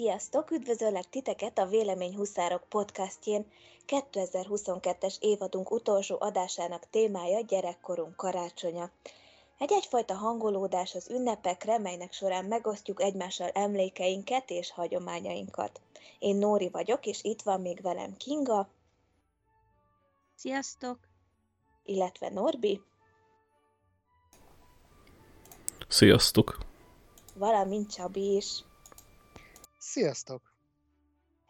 Sziasztok! Üdvözöllek titeket a Vélemény Huszárok podcastjén. 2022-es évadunk utolsó adásának témája gyerekkorunk karácsonya. Egy egyfajta hangolódás az ünnepekre, melynek során megosztjuk egymással emlékeinket és hagyományainkat. Én Nóri vagyok, és itt van még velem Kinga. Sziasztok! Illetve Norbi. Sziasztok! Valamint Csabi is. Sziasztok!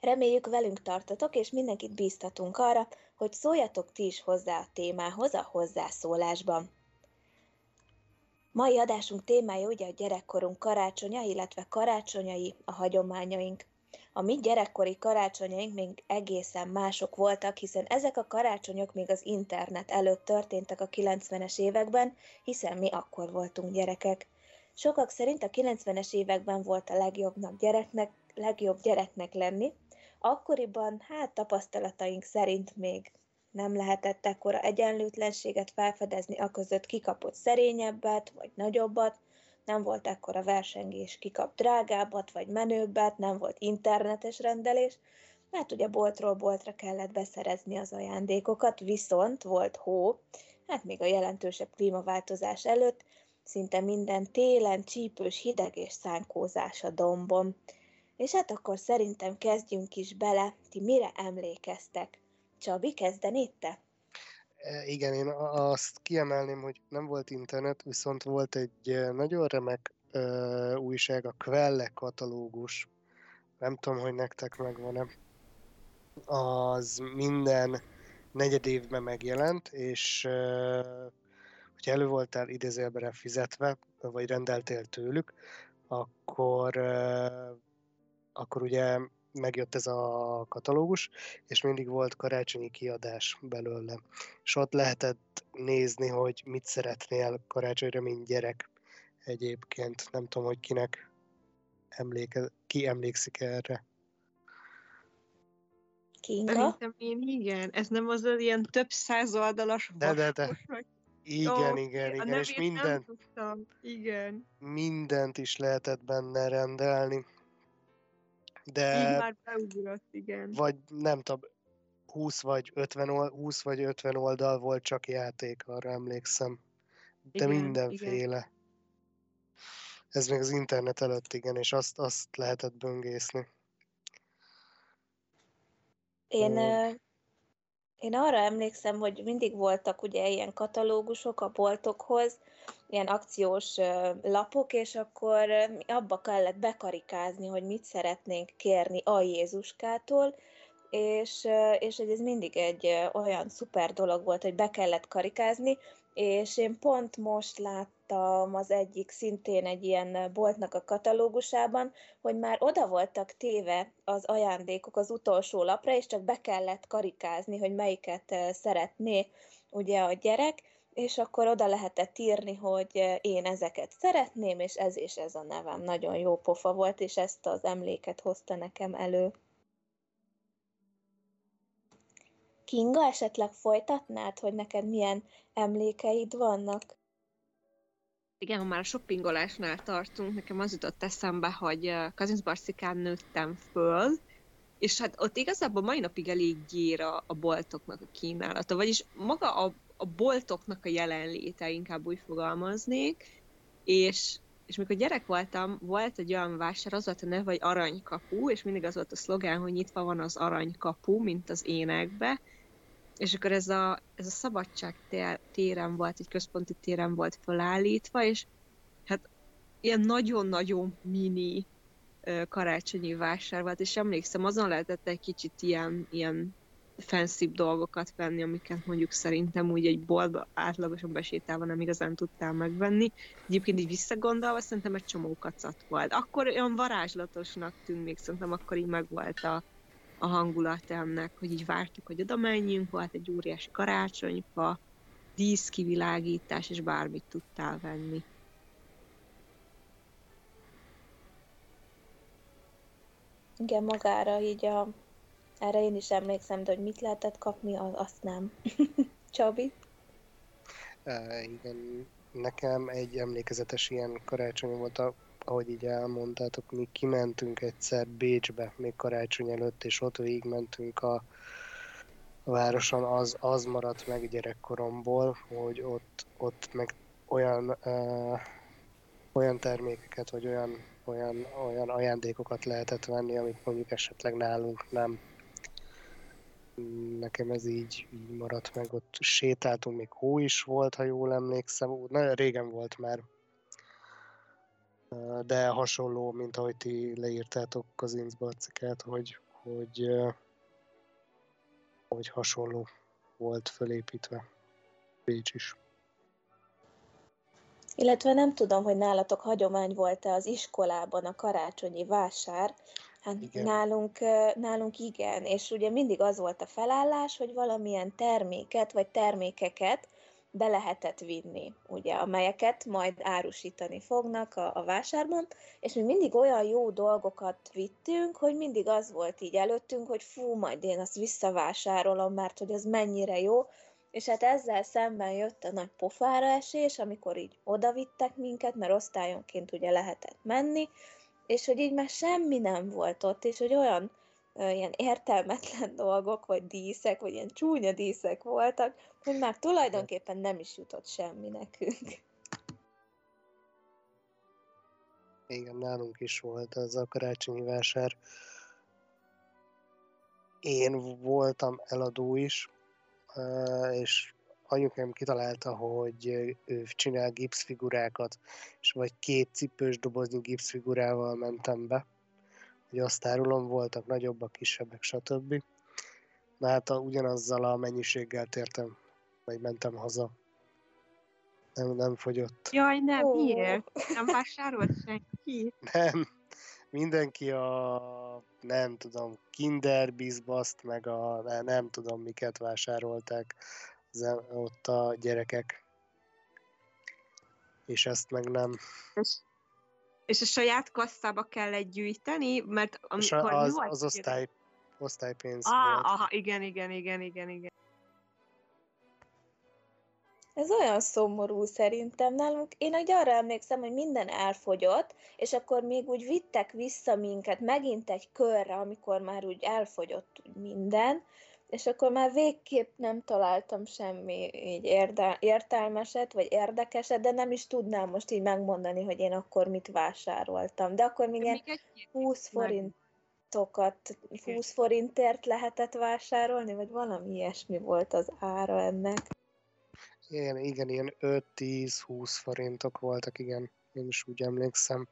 Reméljük velünk tartotok, és mindenkit bíztatunk arra, hogy szóljatok ti is hozzá a témához a hozzászólásban. Mai adásunk témája ugye a gyerekkorunk karácsonya, illetve karácsonyai, a hagyományaink. A mi gyerekkori karácsonyaink még egészen mások voltak, hiszen ezek a karácsonyok még az internet előtt történtek a 90-es években, hiszen mi akkor voltunk gyerekek. Sokak szerint a 90-es években volt a legjobbnak gyereknek, legjobb gyereknek lenni, akkoriban hát tapasztalataink szerint még nem lehetett ekkora egyenlőtlenséget felfedezni, a között kikapott szerényebbet, vagy nagyobbat, nem volt ekkora versengés, kikap drágábbat, vagy menőbbet, nem volt internetes rendelés, mert ugye boltról boltra kellett beszerezni az ajándékokat, viszont volt hó, hát még a jelentősebb klímaváltozás előtt, szinte minden télen csípős hideg és szánkózás a dombon. És hát akkor szerintem kezdjünk is bele, ti mire emlékeztek? Csabi, kezdenéd te? E, igen, én azt kiemelném, hogy nem volt internet, viszont volt egy e, nagyon remek ö, újság, a Quelle katalógus. Nem tudom, hogy nektek megvan-e. Az minden negyed évben megjelent, és ö, hogyha elő voltál idézőjelben fizetve, vagy rendeltél tőlük, akkor, ö, akkor ugye megjött ez a katalógus, és mindig volt karácsonyi kiadás belőle. És ott lehetett nézni, hogy mit szeretnél karácsonyra, mint gyerek egyébként. Nem tudom, hogy kinek emléke, ki emlékszik erre. Kinga? Szerintem én igen. Ez nem az ilyen több száz oldalas de, de, de. Vagy... Igen, oh, igen, igen, és mindent, igen. mindent is lehetett benne rendelni. De... Így már beugrott, igen. Vagy nem tudom, 20 vagy 50, oldal, 20 vagy 50 oldal volt csak játék, arra emlékszem. De igen, mindenféle. Igen. Ez még az internet előtt, igen, és azt, azt lehetett böngészni. Én, uh, én arra emlékszem, hogy mindig voltak ugye ilyen katalógusok a boltokhoz, ilyen akciós lapok, és akkor abba kellett bekarikázni, hogy mit szeretnénk kérni a Jézuskától, és, és ez mindig egy olyan szuper dolog volt, hogy be kellett karikázni, és én pont most láttam az egyik szintén egy ilyen boltnak a katalógusában, hogy már oda voltak téve az ajándékok az utolsó lapra, és csak be kellett karikázni, hogy melyiket szeretné ugye a gyerek, és akkor oda lehetett írni, hogy én ezeket szeretném, és ez és ez a nevem. Nagyon jó pofa volt, és ezt az emléket hozta nekem elő. Kinga, esetleg folytatnád, hogy neked milyen emlékeid vannak? Igen, ha már a shoppingolásnál tartunk, nekem az jutott eszembe, hogy Kazincbarszikán nőttem föl, és hát ott igazából mai napig elég gyér a, a boltoknak a kínálata, vagyis maga a, a boltoknak a jelenléte, inkább úgy fogalmaznék, és, és mikor gyerek voltam, volt egy olyan vásár, az volt a neve, hogy aranykapu, és mindig az volt a szlogán, hogy nyitva van az aranykapu, mint az énekbe, és akkor ez a, ez a szabadság téren volt, egy központi téren volt felállítva, és hát ilyen nagyon-nagyon mini karácsonyi vásár volt, és emlékszem, azon lehetett egy kicsit ilyen, ilyen fancy dolgokat venni, amiket mondjuk szerintem úgy egy boltba átlagosan besétálva nem igazán tudtál megvenni. Egyébként így visszagondolva szerintem egy csomó kacat volt. Akkor olyan varázslatosnak tűnt még, szerintem akkor így megvolt a, a hangulat ennek, hogy így vártuk, hogy oda menjünk, volt egy óriási karácsonyfa, díszkivilágítás, és bármit tudtál venni. Igen, magára így a... Erre én is emlékszem, de hogy mit lehetett kapni, azt nem. Csabi? Uh, igen, nekem egy emlékezetes ilyen karácsony volt a ahogy így elmondtátok, mi kimentünk egyszer Bécsbe, még karácsony előtt, és ott végigmentünk a, a városon, az, az maradt meg gyerekkoromból, hogy ott, ott meg olyan, ö, olyan termékeket, vagy olyan, olyan, olyan ajándékokat lehetett venni, amit mondjuk esetleg nálunk nem. Nekem ez így, így maradt meg, ott sétáltunk, még hó is volt, ha jól emlékszem, nagyon régen volt már, de hasonló, mint ahogy ti leírtátok Kazincba a cikket, hogy, hogy, hogy hasonló volt fölépítve Bécs is. Illetve nem tudom, hogy nálatok hagyomány volt-e az iskolában a karácsonyi vásár. Hát igen. Nálunk, nálunk igen, és ugye mindig az volt a felállás, hogy valamilyen terméket vagy termékeket be lehetett vinni, ugye, amelyeket majd árusítani fognak a, a vásárban, és mi mindig olyan jó dolgokat vittünk, hogy mindig az volt így előttünk, hogy fú, majd én azt visszavásárolom, mert hogy az mennyire jó, és hát ezzel szemben jött a nagy pofára esés, amikor így odavittek minket, mert osztályonként ugye lehetett menni, és hogy így már semmi nem volt ott, és hogy olyan ilyen értelmetlen dolgok, vagy díszek, vagy ilyen csúnya díszek voltak, hogy már tulajdonképpen nem is jutott semmi nekünk. Igen, nálunk is volt ez a karácsonyi vásár. Én voltam eladó is, és anyukám kitalálta, hogy ő csinál gipszfigurákat, és vagy két cipős doboznyi gipszfigurával mentem be hogy azt árulom, voltak nagyobbak, kisebbek, stb. Na hát a, ugyanazzal a mennyiséggel tértem, vagy mentem haza. Nem, nem fogyott. Jaj, nem, oh. miért? Nem vásárolt senki? Nem. Mindenki a, nem tudom, Kinder Bizbaszt, meg a, nem tudom miket vásárolták ott a gyerekek. És ezt meg nem. És és a saját kasszába kellett gyűjteni, mert amikor az, volt? Az osztály, osztálypénz ah, volt. Aha, igen, igen, igen, igen, igen. Ez olyan szomorú szerintem nálunk. Én egy arra emlékszem, hogy minden elfogyott, és akkor még úgy vittek vissza minket megint egy körre, amikor már úgy elfogyott úgy minden, és akkor már végképp nem találtam semmi így érde, értelmeset, vagy érdekeset, de nem is tudnám most így megmondani, hogy én akkor mit vásároltam. De akkor még ilyen 20 forintokat, 20 forintért lehetett vásárolni, vagy valami ilyesmi volt az ára ennek. Igen, igen, ilyen 5-10-20 forintok voltak, igen. Én is úgy emlékszem.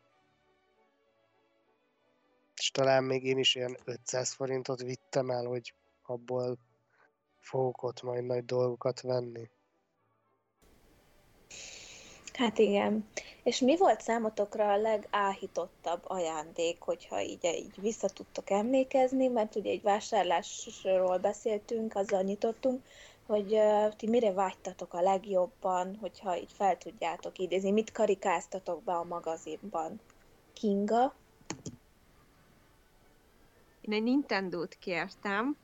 És talán még én is ilyen 500 forintot vittem el, hogy abból fogok ott majd nagy dolgokat venni. Hát igen. És mi volt számotokra a legáhítottabb ajándék, hogyha így, így vissza tudtok emlékezni, mert ugye egy vásárlásról beszéltünk, azzal nyitottunk, hogy uh, ti mire vágytatok a legjobban, hogyha így fel tudjátok idézni, mit karikáztatok be a magazinban. Kinga? Én egy Nintendo-t kértem,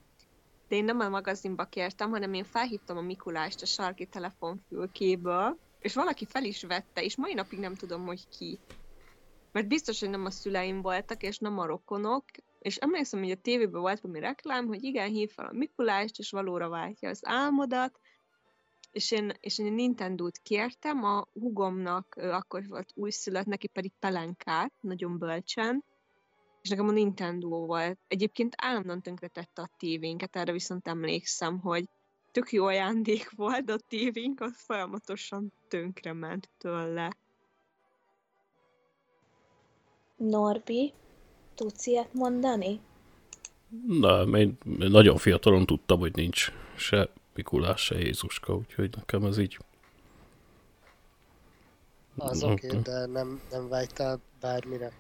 de én nem a magazinba kértem, hanem én felhívtam a Mikulást a sarki telefonfülkéből, és valaki fel is vette, és mai napig nem tudom, hogy ki. Mert biztos, hogy nem a szüleim voltak, és nem a rokonok, és emlékszem, hogy a tévében volt valami reklám, hogy igen, hív fel a Mikulást, és valóra váltja az álmodat, és én, és én Nintendo-t kértem, a hugomnak akkor volt újszülött, neki pedig pelenkát, nagyon bölcsen, és nekem a Nintendo volt. Egyébként állandóan tönkretette a tévénket, erre viszont emlékszem, hogy tök jó ajándék volt, de a tévénk az folyamatosan tönkrement tőle. Norbi, tudsz ilyet mondani? Nem, én nagyon fiatalon tudtam, hogy nincs se Mikulás, se Jézuska, úgyhogy nekem ez így... Az oké, okay, de nem, nem vágytál bármire?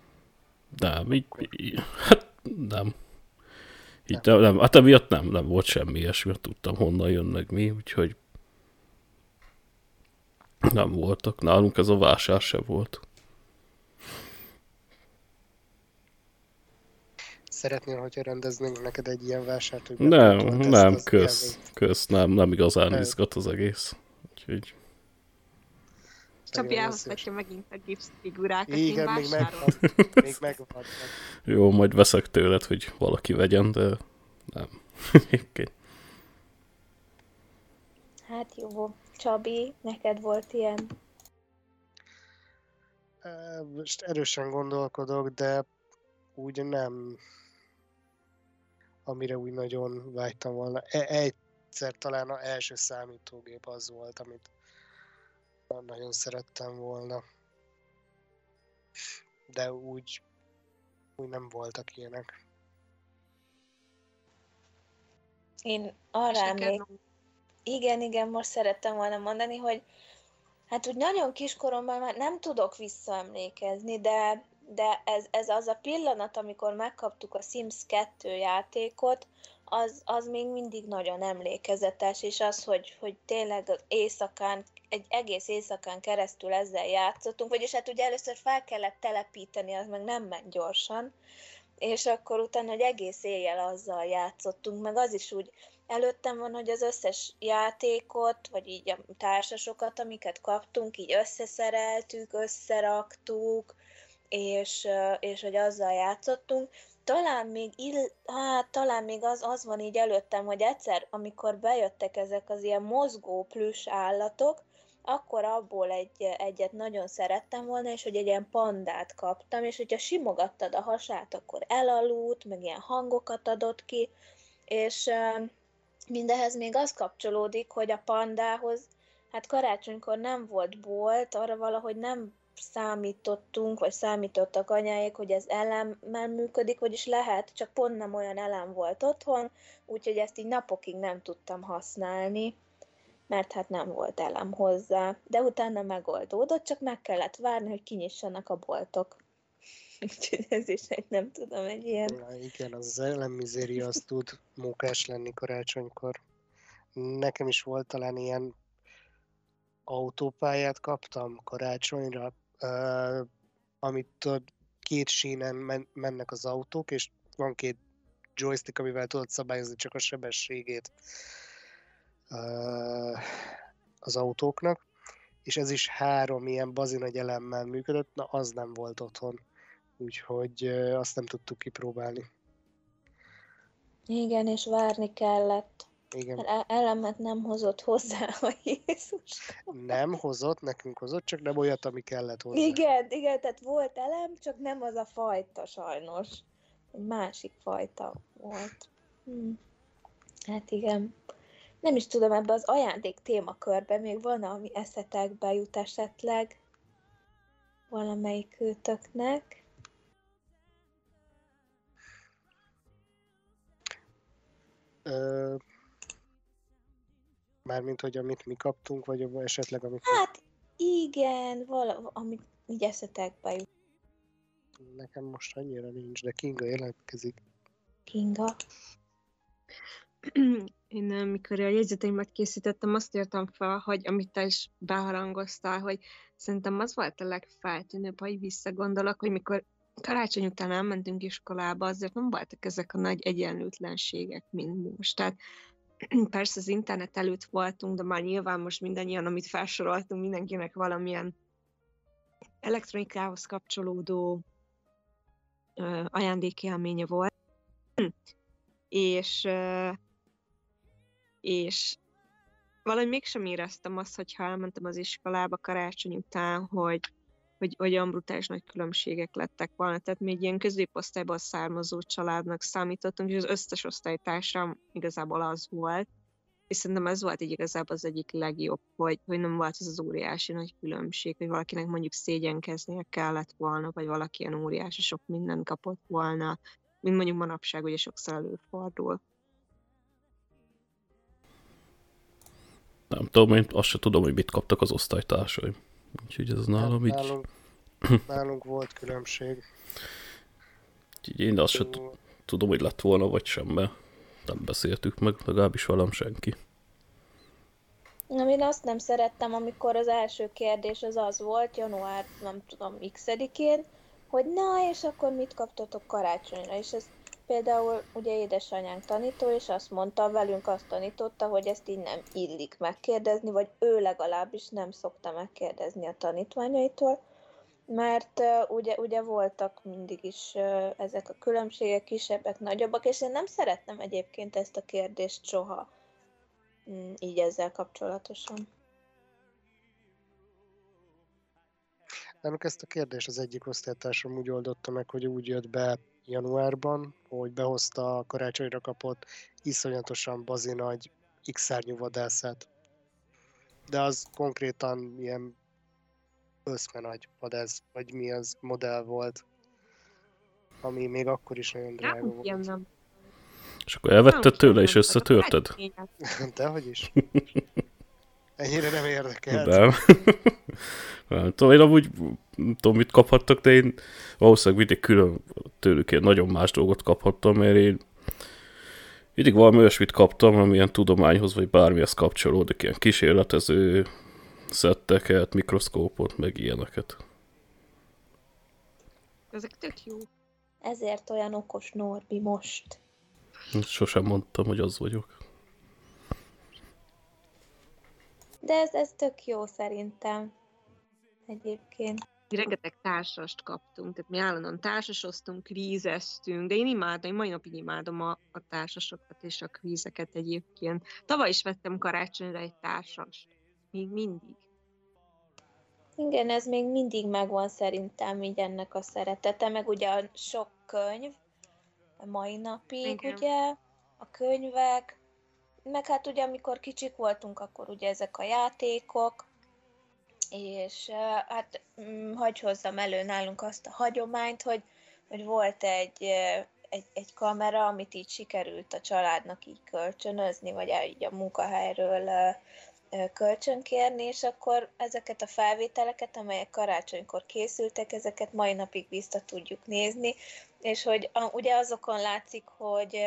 Nem, így, így hát nem. Így nem. nem. Hát emiatt nem, nem volt semmi ilyesmi, tudtam honnan jönnek mi, úgyhogy nem voltak. Nálunk ez a vásár se volt. Szeretnél, hogyha rendeznénk neked egy ilyen vásárt? Hogy nem, nem, kösz, kösz, nem, nem igazán izgat az egész. Úgyhogy... Csabi elhozhatja megint a gipsz figurákat, Igen, még megvan. még megvan. Jó, majd veszek tőled, hogy valaki vegyen, de nem. hát jó. Csabi, neked volt ilyen? Most erősen gondolkodok, de úgy nem, amire úgy nagyon vágytam volna. E- egyszer talán az első számítógép az volt, amit nagyon szerettem volna. De úgy, úgy nem voltak ilyenek. Én arra emlék... Igen, igen, most szerettem volna mondani, hogy hát úgy nagyon kiskoromban már nem tudok visszaemlékezni, de, de ez, ez az a pillanat, amikor megkaptuk a Sims 2 játékot, az, az még mindig nagyon emlékezetes, és az, hogy, hogy tényleg éjszakán, egy egész éjszakán keresztül ezzel játszottunk, vagyis hát ugye először fel kellett telepíteni, az meg nem ment gyorsan, és akkor utána egy egész éjjel azzal játszottunk, meg az is úgy előttem van, hogy az összes játékot, vagy így a társasokat, amiket kaptunk, így összeszereltük, összeraktuk, és, és hogy azzal játszottunk, talán még, ill, hát, talán még az, az van így előttem, hogy egyszer, amikor bejöttek ezek az ilyen mozgó plüss állatok, akkor abból egy, egyet nagyon szerettem volna, és hogy egy ilyen pandát kaptam, és hogyha simogattad a hasát, akkor elaludt, meg ilyen hangokat adott ki, és mindehez még az kapcsolódik, hogy a pandához, hát karácsonykor nem volt bolt, arra valahogy nem számítottunk, vagy számítottak anyáik, hogy ez elemmel működik, vagyis lehet, csak pont nem olyan elem volt otthon, úgyhogy ezt így napokig nem tudtam használni, mert hát nem volt elem hozzá. De utána megoldódott, csak meg kellett várni, hogy kinyissanak a boltok. Úgyhogy ez is egy, nem tudom, egy ilyen... Na, igen, az ellenmizéria az tud mókás lenni karácsonykor. Nekem is volt talán ilyen autópályát kaptam karácsonyra, uh, amit tudod, két sínen men- mennek az autók, és van két joystick, amivel tudod szabályozni csak a sebességét az autóknak, és ez is három ilyen bazinagy elemmel működött, na az nem volt otthon, úgyhogy azt nem tudtuk kipróbálni. Igen, és várni kellett. Igen. Mert elemet nem hozott hozzá a Jézus. Nem hozott, nekünk hozott, csak nem olyat, ami kellett hozzá. Igen, igen, tehát volt elem, csak nem az a fajta sajnos. Egy másik fajta volt. Hm. Hát igen. Nem is tudom, ebbe az ajándék témakörbe még van, ami eszetekbe jut esetleg valamelyik őtöknek. Ö, Mármint, hogy amit mi kaptunk, vagy esetleg amit... Hát igen, vala, amit így eszetekbe jut. Nekem most annyira nincs, de Kinga jelentkezik. Kinga? Én amikor a jegyzeteimet készítettem, azt írtam fel, hogy amit te is beharangoztál, hogy szerintem az volt a legfeltűnőbb, ha így visszagondolok, hogy mikor karácsony után elmentünk iskolába, azért nem voltak ezek a nagy egyenlőtlenségek, mint most. Tehát persze az internet előtt voltunk, de már nyilván most mindannyian, amit felsoroltunk, mindenkinek valamilyen elektronikához kapcsolódó ö, ajándékélménye volt. és, ö, és valahogy mégsem éreztem azt, hogyha elmentem az iskolába karácsony után, hogy, hogy olyan brutális nagy különbségek lettek volna. Tehát még ilyen középosztályból származó családnak számítottunk, és az összes osztálytársam igazából az volt. És szerintem ez volt így igazából az egyik legjobb, hogy, hogy nem volt az az óriási nagy különbség, hogy valakinek mondjuk szégyenkeznie kellett volna, vagy valaki ilyen óriási sok mindent kapott volna, mint mondjuk manapság ugye sokszor előfordul. Nem tudom, én azt sem tudom, hogy mit kaptak az osztálytársaim. Úgyhogy ez nálam így... Nálunk, nálunk volt különbség. Így én azt sem tudom, hogy lett volna, vagy sem, mert nem beszéltük meg, legalábbis velem senki. Na, én azt nem szerettem, amikor az első kérdés az az volt, január, nem tudom, x-én, hogy na, és akkor mit kaptatok karácsonyra, és ez például ugye édesanyánk tanító, és azt mondta, velünk azt tanította, hogy ezt így nem illik megkérdezni, vagy ő legalábbis nem szokta megkérdezni a tanítványaitól, mert uh, ugye, ugye voltak mindig is uh, ezek a különbségek, kisebbek, nagyobbak, és én nem szerettem egyébként ezt a kérdést soha mm, így ezzel kapcsolatosan. Nálunk ezt a kérdést az egyik osztálytársam úgy oldotta meg, hogy úgy jött be januárban, hogy behozta a karácsonyra kapott iszonyatosan bazinagy x-szárnyú vadászát. De az konkrétan ilyen nagy vadász, vagy mi az modell volt, ami még akkor is nagyon drága volt. Nem, nem. És akkor elvetted tőle és összetörted? Dehogy is. Ennyire nem érdekel. Nem. nem tudom, én amúgy nem tudom, mit kaphattak, de én valószínűleg mindig külön tőlük én nagyon más dolgot kaphattam, mert én mindig valami olyasmit kaptam, ami ilyen tudományhoz vagy bármihez kapcsolódik, ilyen kísérletező szetteket, mikroszkópot, meg ilyeneket. Ezek tök jó. Ezért olyan okos Norbi most. Sosem mondtam, hogy az vagyok. De ez, ez tök jó szerintem. Egyébként. Rengeteg társast kaptunk, tehát mi állandóan társasoztunk, kvízeztünk, de én imádom, én mai napig imádom a, a társasokat és a kvízeket egyébként. Tavaly is vettem karácsonyra egy társast. Még mindig. Igen, ez még mindig megvan szerintem így ennek a szeretete, meg ugye sok könyv a mai napig, Igen. ugye, a könyvek, meg hát ugye amikor kicsik voltunk, akkor ugye ezek a játékok, és hát mm, hagyj hozzam elő nálunk azt a hagyományt, hogy, hogy volt egy, egy, egy kamera, amit így sikerült a családnak így kölcsönözni, vagy így a munkahelyről kölcsönkérni, és akkor ezeket a felvételeket, amelyek karácsonykor készültek, ezeket mai napig vissza tudjuk nézni, és hogy ugye azokon látszik, hogy,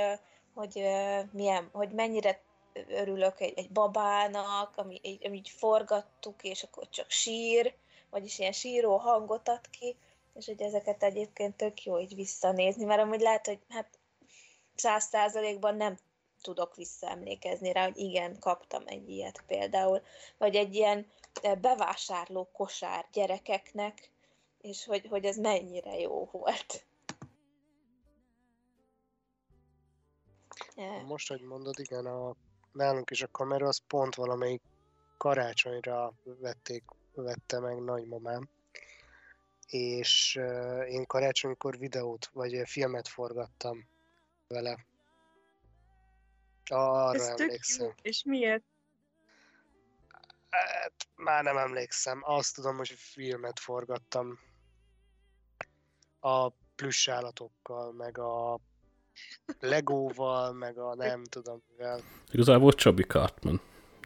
hogy, milyen, hogy mennyire örülök egy, egy babának, ami, egy, ami így forgattuk, és akkor csak sír, vagyis ilyen síró hangot ad ki, és hogy ezeket egyébként tök jó így visszanézni, mert amúgy lehet, hogy hát száz százalékban nem tudok visszaemlékezni rá, hogy igen, kaptam egy ilyet például, vagy egy ilyen eh, bevásárló kosár gyerekeknek, és hogy, hogy ez mennyire jó volt. Most, hogy mondod, igen, a, nálunk is a kamera az pont valamelyik karácsonyra vették, vette meg nagymamám, és uh, én karácsonykor videót, vagy filmet forgattam vele. Arra Ez emlékszem. Jó. És miért? Hát, már nem emlékszem. Azt tudom, hogy filmet forgattam a plusz állatokkal, meg a legóval, meg a nem tudom mivel. Igazából Csabi Cartman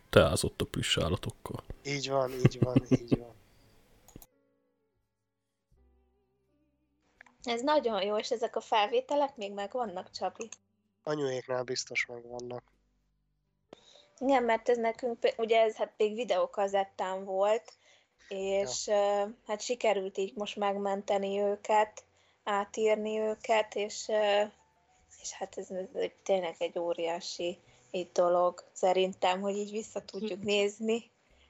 teázott a állatokkal. Így van, így van, így van. Ez nagyon jó, és ezek a felvételek még megvannak, Csabi? Anyuéknál biztos megvannak. Igen, mert ez nekünk, ugye ez hát még videókazettán volt, és ja. uh, hát sikerült így most megmenteni őket, átírni őket, és, uh, és hát ez, ez tényleg egy óriási egy dolog szerintem, hogy így vissza tudjuk nézni.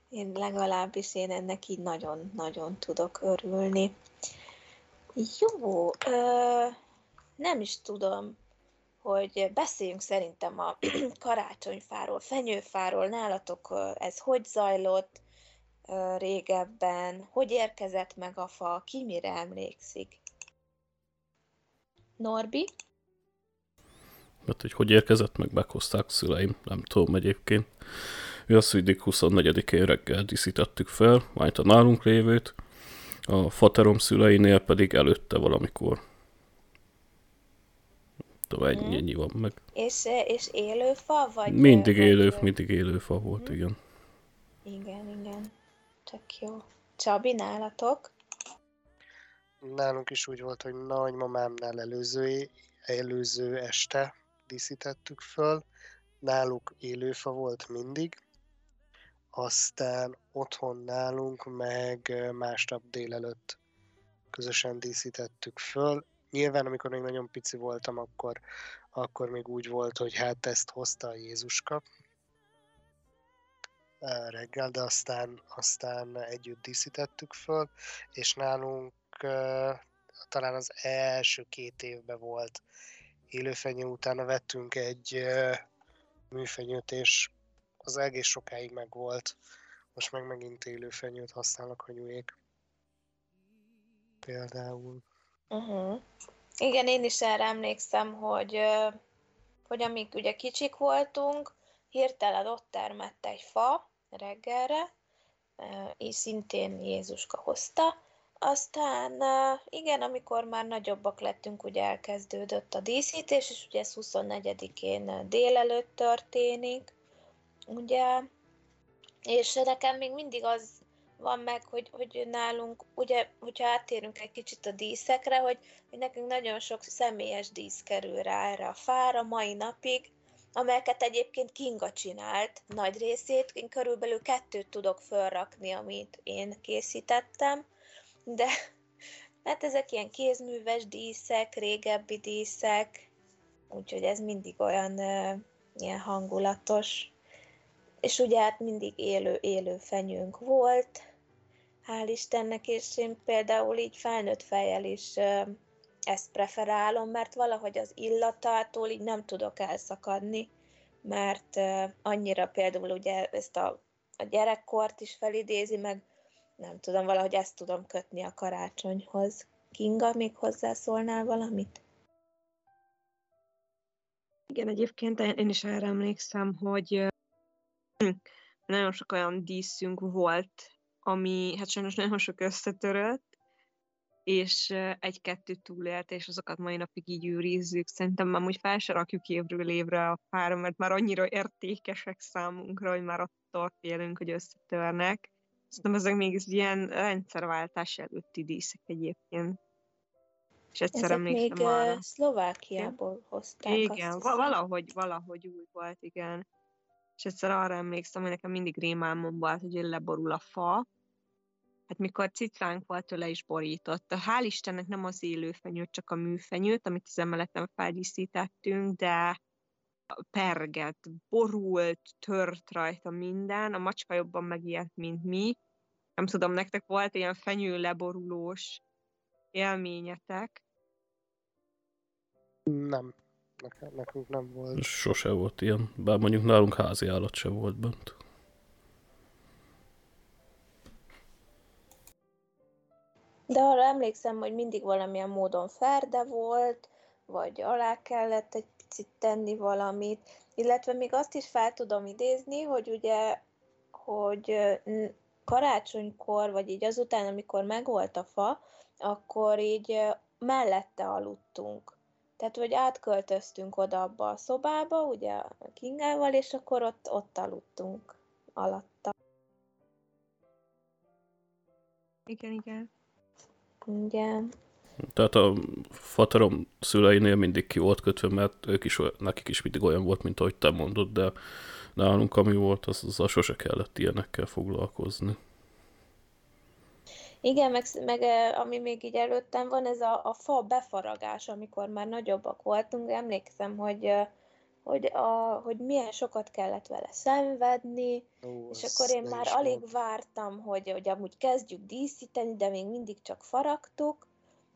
Én legalábbis én ennek így nagyon-nagyon tudok örülni. Jó, ö, nem is tudom, hogy beszéljünk szerintem a karácsonyfáról, fenyőfáról, nálatok ez hogy zajlott régebben, hogy érkezett meg a fa, ki mire emlékszik? Norbi? Hát, hogy hogy érkezett meg, meghozták szüleim, nem tudom egyébként. Mi azt mindig 24-én reggel díszítettük fel, majd a nálunk lévőt, a faterom szüleinél pedig előtte valamikor tudom, ennyi, mhm. ennyi van meg. És, és élőfa, vagy? Mindig élő, vagy... mindig élőfa volt, hmm. igen. Igen, igen. Csak jó. Csabi, nálatok? Nálunk is úgy volt, hogy nagymamámnál előző, előző este díszítettük föl. Náluk élőfa volt mindig. Aztán otthon nálunk meg másnap délelőtt közösen díszítettük föl, nyilván, amikor még nagyon pici voltam, akkor, akkor még úgy volt, hogy hát ezt hozta a Jézuska reggel, de aztán, aztán együtt díszítettük föl, és nálunk talán az első két évben volt élőfenyő, utána vettünk egy műfenyőt, és az egész sokáig megvolt. Most meg megint élőfenyőt használnak a nyújék. Például. Uh-huh. Igen, én is erre emlékszem, hogy, hogy amíg ugye kicsik voltunk, hirtelen ott termett egy fa reggelre, és szintén Jézuska hozta, aztán igen, amikor már nagyobbak lettünk, ugye elkezdődött a díszítés, és ugye ez 24-én délelőtt történik, ugye, és nekem még mindig az van meg, hogy, hogy nálunk, ugye, hogyha áttérünk egy kicsit a díszekre, hogy, hogy nekünk nagyon sok személyes dísz kerül rá erre a fára mai napig, amelyeket egyébként Kinga csinált nagy részét, én körülbelül kettőt tudok felrakni, amit én készítettem, de hát ezek ilyen kézműves díszek, régebbi díszek, úgyhogy ez mindig olyan ilyen hangulatos. És ugye hát mindig élő, élő fenyőnk volt, hál' Istennek, és én például így felnőtt fejjel is ezt preferálom, mert valahogy az illatától így nem tudok elszakadni, mert annyira például ugye ezt a, a gyerekkort is felidézi, meg nem tudom, valahogy ezt tudom kötni a karácsonyhoz. Kinga, még hozzászólnál valamit? Igen, egyébként én is erre emlékszem, hogy nagyon sok olyan díszünk volt, ami hát sajnos nagyon sok összetörött, és egy-kettő túlélt, és azokat mai napig így őrizzük. Szerintem már úgy fel se rakjuk évről évre a fára, mert már annyira értékesek számunkra, hogy már attól félünk, hogy összetörnek. Szerintem ezek még ilyen rendszerváltás előtti díszek egyébként. És egyszer ezek emlékszem még arra. Szlovákiából igen? hozták. Igen, azt valahogy, valahogy úgy volt, igen. És egyszer arra emlékszem, hogy nekem mindig rémálmom volt, hogy leborul a fa, hát mikor cicránk volt, tőle is borított. Hál' Istennek nem az élőfenyőt, csak a műfenyőt, amit az emeleten feldíszítettünk, de perget, borult, tört rajta minden, a macska jobban megijedt, mint mi. Nem tudom, nektek volt ilyen fenyő leborulós élményetek? Nem. Nekünk nem volt. Sose volt ilyen, bár mondjuk nálunk házi állat sem volt bent. De arra emlékszem, hogy mindig valamilyen módon ferde volt, vagy alá kellett egy picit tenni valamit, illetve még azt is fel tudom idézni, hogy ugye, hogy karácsonykor, vagy így azután, amikor megvolt a fa, akkor így mellette aludtunk. Tehát, hogy átköltöztünk oda abba a szobába, ugye a Kingával, és akkor ott, ott aludtunk alatta. Igen, igen. Igen. Tehát a fatarom szüleinél mindig ki volt kötve, mert ők is, nekik is mindig olyan volt, mint ahogy te mondod, de nálunk ami volt, az, az sose kellett ilyenekkel foglalkozni. Igen, meg, meg ami még így előttem van, ez a, a fa befaragás, amikor már nagyobbak voltunk. Emlékszem, hogy hogy, a, hogy milyen sokat kellett vele szenvedni, Ó, és akkor én már alig volt. vártam, hogy, hogy amúgy kezdjük díszíteni, de még mindig csak faragtuk.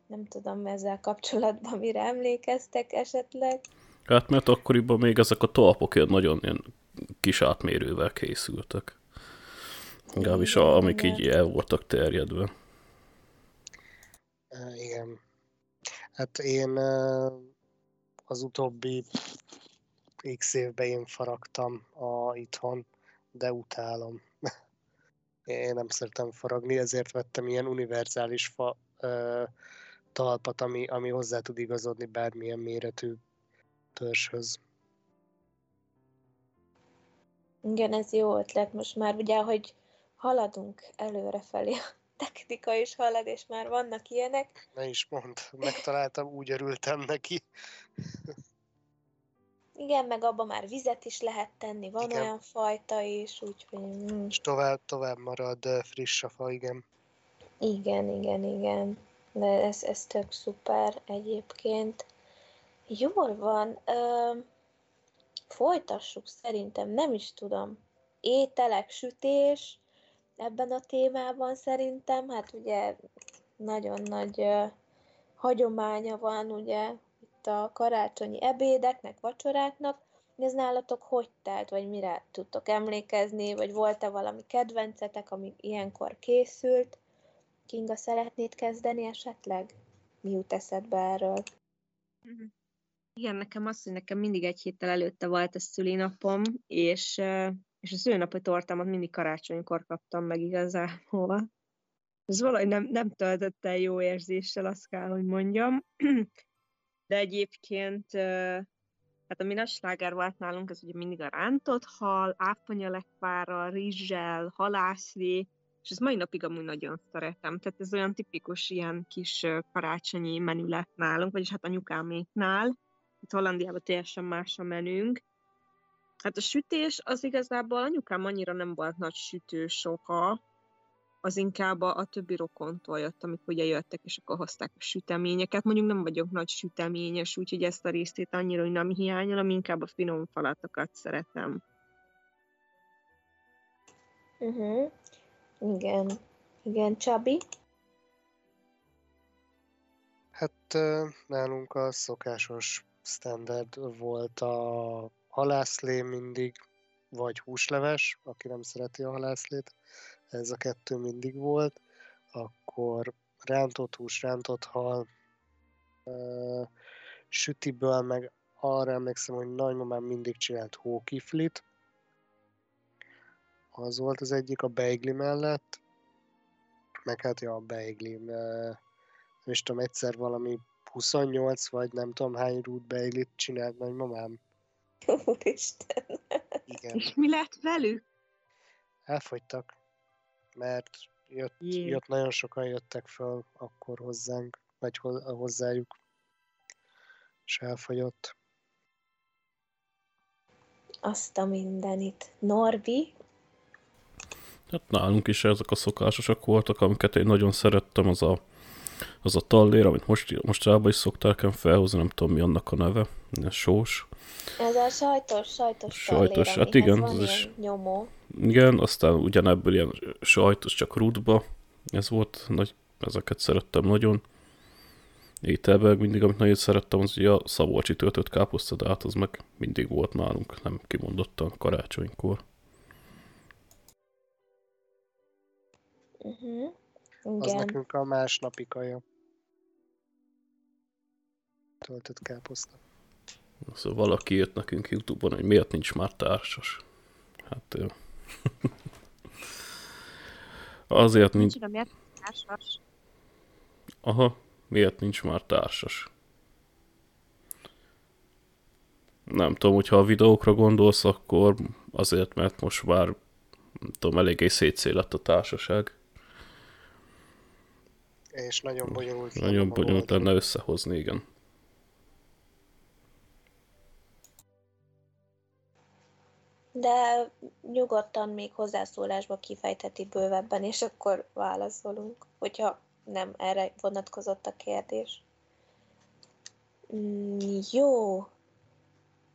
Nem tudom ezzel kapcsolatban mire emlékeztek esetleg. Hát mert akkoriban még ezek a talpok ilyen nagyon ilyen kis átmérővel készültek. Legalábbis amik így el voltak terjedve. Igen. Hát én az utóbbi x évben én faragtam a itthon, de utálom. én nem szeretem faragni, ezért vettem ilyen univerzális fa, ö, talpat, ami, ami hozzá tud igazodni bármilyen méretű törzshöz. Igen, ez jó ötlet. Most már ugye, hogy haladunk előre felé, a technika is halad, és már vannak ilyenek. Ne is mond, megtaláltam, úgy örültem neki. Igen, meg abban már vizet is lehet tenni, van igen. olyan fajta is, úgyhogy... Mm. És tovább, tovább marad friss a fa, igen. Igen, igen, igen. De ez, ez tök szuper egyébként. Jól van. Ö, folytassuk szerintem, nem is tudom. Ételek, sütés ebben a témában szerintem. Hát ugye nagyon nagy ö, hagyománya van ugye itt a karácsonyi ebédeknek, vacsoráknak. Ez nálatok hogy telt, vagy mire tudtok emlékezni, vagy volt-e valami kedvencetek, ami ilyenkor készült? Kinga, szeretnéd kezdeni esetleg? Mi jut eszedbe erről? Mhm. Igen, nekem az, hogy nekem mindig egy héttel előtte volt a szülinapom, és, és a szülinapi tortámat mindig karácsonykor kaptam meg igazából. Ez valahogy nem, nem töltött el jó érzéssel, azt kell, hogy mondjam. De egyébként, hát ami nagy sláger volt nálunk, ez ugye mindig a rántott hal, áfonyalekvárral, rizssel, halászlé, és ez mai napig amúgy nagyon szeretem. Tehát ez olyan tipikus ilyen kis karácsonyi menü lett nálunk, vagyis hát anyukáméknál. Itt Hollandiában teljesen más a menünk. Hát a sütés az igazából anyukám annyira nem volt nagy sütő soha, az inkább a, a többi rokontól jött, amikor ugye jöttek, és akkor hozták a süteményeket. Mondjuk nem vagyok nagy süteményes, úgyhogy ezt a részét annyira, hogy nem hiányolom, inkább a finom falatokat szeretem. Uh-huh. Igen. Igen, Csabi? Hát nálunk a szokásos standard volt a halászlé mindig, vagy húsleves, aki nem szereti a halászlét, ez a kettő mindig volt, akkor rántott hús, rántott hal, sütiből meg arra emlékszem, hogy nagymamám mindig csinált hókiflit, az volt az egyik a beigli mellett, meg hát ja, a beigli, nem is tudom, egyszer valami 28 vagy nem tudom hány rút beiglit csinált nagymamám. Úristen. Igen. És mi lett velük? Elfogytak, mert jött, Jé. jött nagyon sokan jöttek fel akkor hozzánk, vagy hozzájuk, és elfogyott. Azt a mindenit. Norbi? Hát nálunk is ezek a szokásosak voltak, amiket én nagyon szerettem, az a, az a tallér, amit most, mostanában is szokták el felhozni, nem tudom mi annak a neve, sós. Ez a sajtos, sajtos Sajtos, tallér, hát igen, ez is- nyomó. Igen, aztán ugyanebből ilyen sajtos, csak rútba, ez volt, nagy, ezeket szerettem nagyon. Ételben mindig, amit nagyon szerettem, az ugye a szabolcsi töltött káposzta, de hát az meg mindig volt nálunk, nem kimondottan karácsonykor. Uh-huh. Az Igen. nekünk a másnapi kaja. Töltött káposzta. Szóval valaki jött nekünk Youtube-on, hogy miért nincs már társas. Hát ö, azért nincs, Nincs, miért társas? aha, miért nincs már társas. Nem tudom, hogyha a videókra gondolsz, akkor azért, mert most már nem tudom, eléggé szétszél lett a társaság. És nagyon bonyolult. Nagyon bonyolult lenne összehozni, igen. De nyugodtan még hozzászólásba kifejtheti bővebben, és akkor válaszolunk, hogyha nem erre vonatkozott a kérdés. Mm, jó.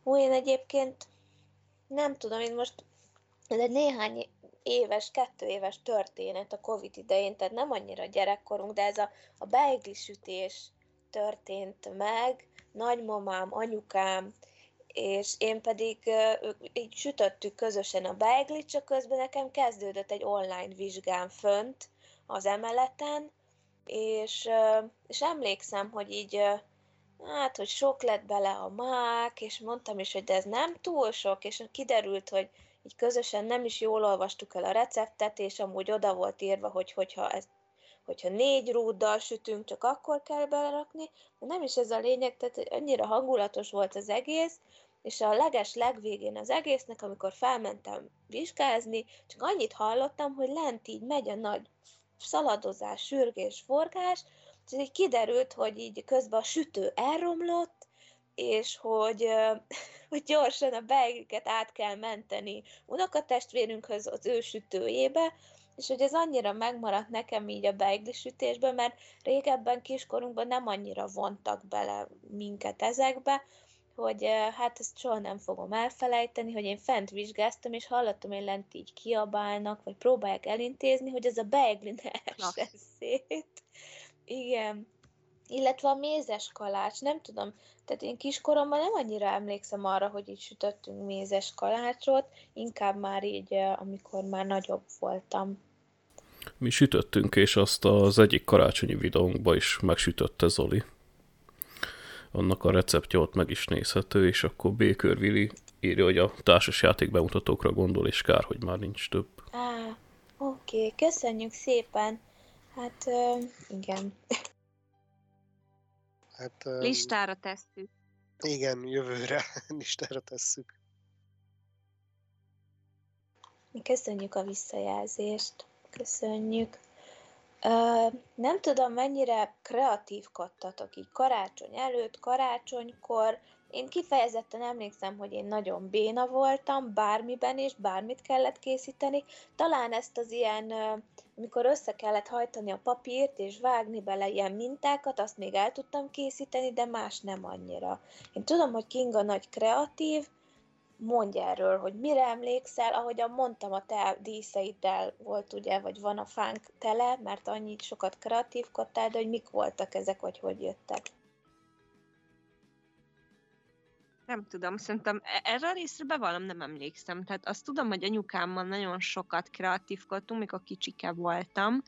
Ó, én egyébként nem tudom, én most ez egy néhány éves, kettő éves történet a Covid idején, tehát nem annyira gyerekkorunk, de ez a, a beigli sütés történt meg, nagymamám, anyukám, és én pedig ö, így sütöttük közösen a beiglit, csak közben nekem kezdődött egy online vizsgám fönt az emeleten, és, és emlékszem, hogy így hát, hogy sok lett bele a mák, és mondtam is, hogy de ez nem túl sok, és kiderült, hogy így közösen nem is jól olvastuk el a receptet, és amúgy oda volt írva, hogy hogyha, ez, hogyha négy rúddal sütünk, csak akkor kell belerakni, de nem is ez a lényeg, tehát annyira hangulatos volt az egész, és a leges legvégén az egésznek, amikor felmentem vizsgázni, csak annyit hallottam, hogy lent így megy a nagy szaladozás, sürgés, forgás, és így kiderült, hogy így közben a sütő elromlott, és hogy, hogy gyorsan a beigliket át kell menteni unokatestvérünkhöz az ő sütőjébe, és hogy ez annyira megmaradt nekem így a beigli sütésben, mert régebben kiskorunkban nem annyira vontak bele minket ezekbe, hogy hát ezt soha nem fogom elfelejteni, hogy én fent vizsgáztam, és hallottam, hogy lent így kiabálnak, vagy próbálják elintézni, hogy ez a beigli ne essen szét. Igen. Illetve a mézes kalács, nem tudom, tehát én kiskoromban nem annyira emlékszem arra, hogy így sütöttünk mézes kalácsot, inkább már így, amikor már nagyobb voltam. Mi sütöttünk, és azt az egyik karácsonyi videónkba is megsütötte Zoli. Annak a receptje ott meg is nézhető, és akkor Baker Willi írja, hogy a társasjáték bemutatókra gondol, és kár, hogy már nincs több. Á, oké, köszönjük szépen. Hát, uh, igen. Hát, listára tesszük. Igen, jövőre listára tesszük. Mi köszönjük a visszajelzést. Köszönjük. Nem tudom, mennyire kreatívkodtatok így karácsony előtt, karácsonykor. Én kifejezetten emlékszem, hogy én nagyon béna voltam, bármiben és bármit kellett készíteni. Talán ezt az ilyen, amikor össze kellett hajtani a papírt és vágni bele ilyen mintákat, azt még el tudtam készíteni, de más nem annyira. Én tudom, hogy Kinga nagy kreatív, mondj erről, hogy mire emlékszel, ahogyan mondtam, a te díszeiddel volt ugye, vagy van a fánk tele, mert annyit sokat kreatívkodtál, de hogy mik voltak ezek, vagy hogy jöttek? Nem tudom, szerintem e- erre a részre bevallom, nem emlékszem. Tehát azt tudom, hogy anyukámmal nagyon sokat kreatívkodtunk, mikor kicsike voltam.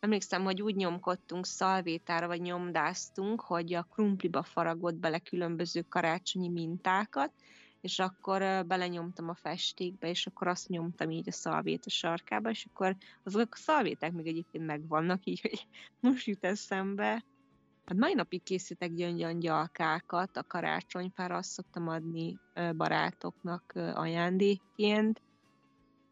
Emlékszem, hogy úgy nyomkodtunk szalvétára, vagy nyomdáztunk, hogy a krumpliba faragott bele különböző karácsonyi mintákat, és akkor belenyomtam a festékbe, és akkor azt nyomtam így a szalvét a sarkába, és akkor azok a szalvéták még egyébként megvannak, így, hogy most jut eszembe. Hát mai napig készítek gyöngyöngyalkákat, a karácsonyfára azt szoktam adni barátoknak ajándékként,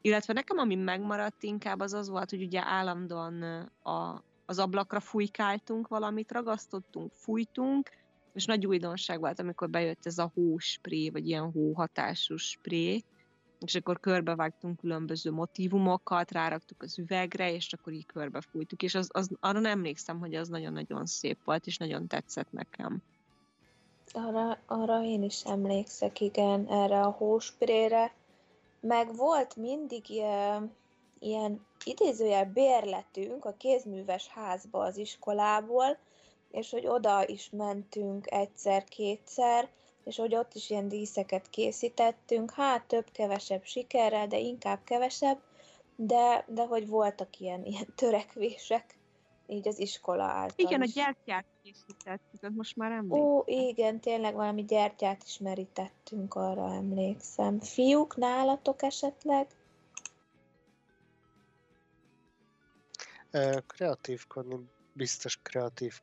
illetve nekem ami megmaradt inkább az az volt, hogy ugye állandóan a, az ablakra fújkáltunk valamit, ragasztottunk, fújtunk, és nagy újdonság volt, amikor bejött ez a hóspré, vagy ilyen hóhatású spré, és akkor körbevágtunk különböző motivumokat, ráraktuk az üvegre, és akkor így körbefújtuk, és az, az, arra emlékszem, hogy az nagyon-nagyon szép volt, és nagyon tetszett nekem. Arra, arra én is emlékszek, igen, erre a hósprére. Meg volt mindig ilyen, ilyen idézőjel bérletünk a kézműves házba az iskolából, és hogy oda is mentünk egyszer-kétszer, és hogy ott is ilyen díszeket készítettünk, hát több-kevesebb sikerrel, de inkább kevesebb, de, de hogy voltak ilyen, ilyen törekvések, így az iskola által Igen, is. a gyertyát készítettük, most már emlékszem. Ó, igen, tényleg valami gyertyát is merítettünk, arra emlékszem. Fiúk, nálatok esetleg? Kreatívkodni, biztos kreatív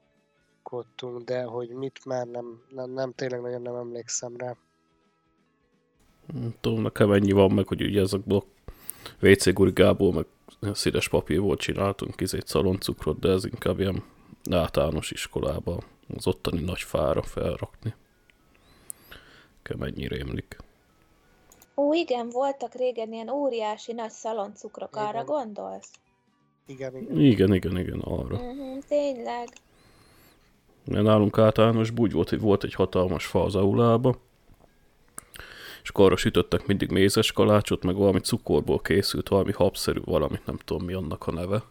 gondolkodtunk, de hogy mit már nem, nem, nem tényleg nagyon nem emlékszem rá. Nem tudom, nekem ennyi van meg, hogy ugye ezekből a WC gurigából, meg színes papírból csináltunk izét szaloncukrot, de ez inkább ilyen általános iskolába az ottani nagy fára felrakni. Nekem ennyi rémlik. Ó, igen, voltak régen ilyen óriási nagy szaloncukrok, igen. arra gondolsz? Igen, igen. Igen, igen, igen, arra. Uh-huh, tényleg. Mert nálunk általános úgy volt, hogy volt egy hatalmas fa az aulába, és akkor arra sütöttek mindig mézes kalácsot, meg valami cukorból készült, valami habszerű, valamit nem tudom mi annak a neve.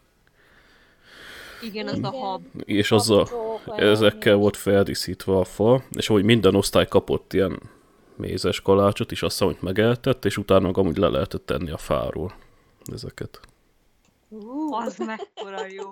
Igen, az a hab. És az a, ezekkel volt feldíszítve a fa, és ahogy minden osztály kapott ilyen mézes kalácsot, és azt hogy megeltett, és utána amúgy le lehetett tenni a fáról ezeket. Uh, az mekkora jó.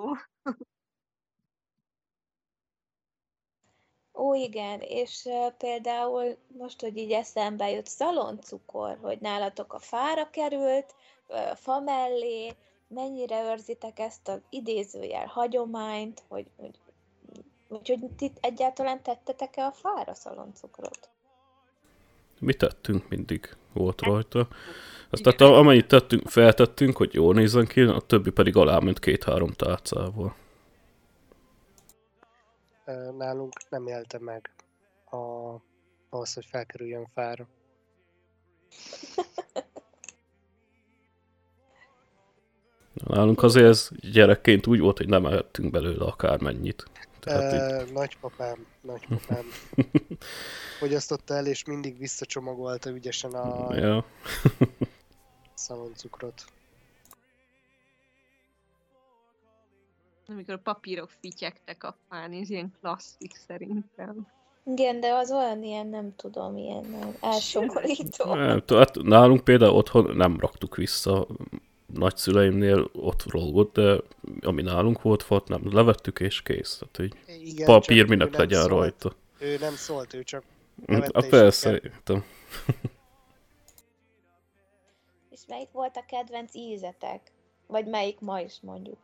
Ó, igen, és uh, például most, hogy így eszembe jut szaloncukor, hogy nálatok a fára került, uh, fa mellé, mennyire őrzitek ezt az idézőjel hagyományt, hogy, hogy, hogy, hogy ti egyáltalán tettetek-e a fára szaloncukrot? Mi tettünk, mindig volt rajta. Azt tehát amennyit tettünk, feltettünk, hogy jól nézzen ki, a többi pedig alá ment két-három tárcával nálunk nem élte meg a, ahhoz, hogy felkerüljön fára. Nálunk azért ez gyerekként úgy volt, hogy nem ehettünk belőle akármennyit. Tehát e, így... Nagypapám, nagypapám fogyasztotta el, és mindig visszacsomagolta ügyesen a ja. szaloncukrot. Amikor a papírok fityektek a fán, ez ilyen klasszik szerintem. Igen, de az olyan ilyen, nem tudom, ilyen elsomorító. Nem, hát nálunk például otthon nem raktuk vissza nagyszüleimnél ott rolgott, de ami nálunk volt, volt nem levettük és kész. Tehát, hogy Igen, papír minek legyen szólt. rajta. Ő nem szólt, ő csak A persze, értem. És melyik volt a kedvenc ízetek? Vagy melyik ma is mondjuk?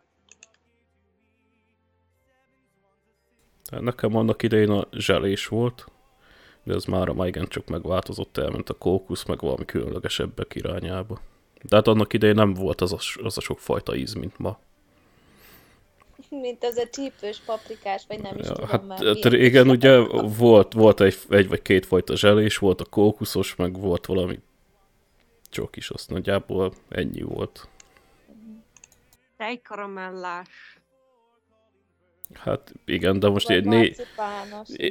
Nekem annak idején a zselés volt, de ez már ma csak megváltozott, elment a kókusz, meg valami különlegesebbek irányába. De hát annak idején nem volt az a, az a sok fajta íz, mint ma. Mint az a csípős paprikás, vagy nem is ja, tudom hát, már. Hát régen ugye volt, volt egy, egy vagy két fajta zselés, volt a kókuszos, meg volt valami csok is, azt nagyjából ennyi volt. Tejkaramellás. Hát igen, de most ilyen négy...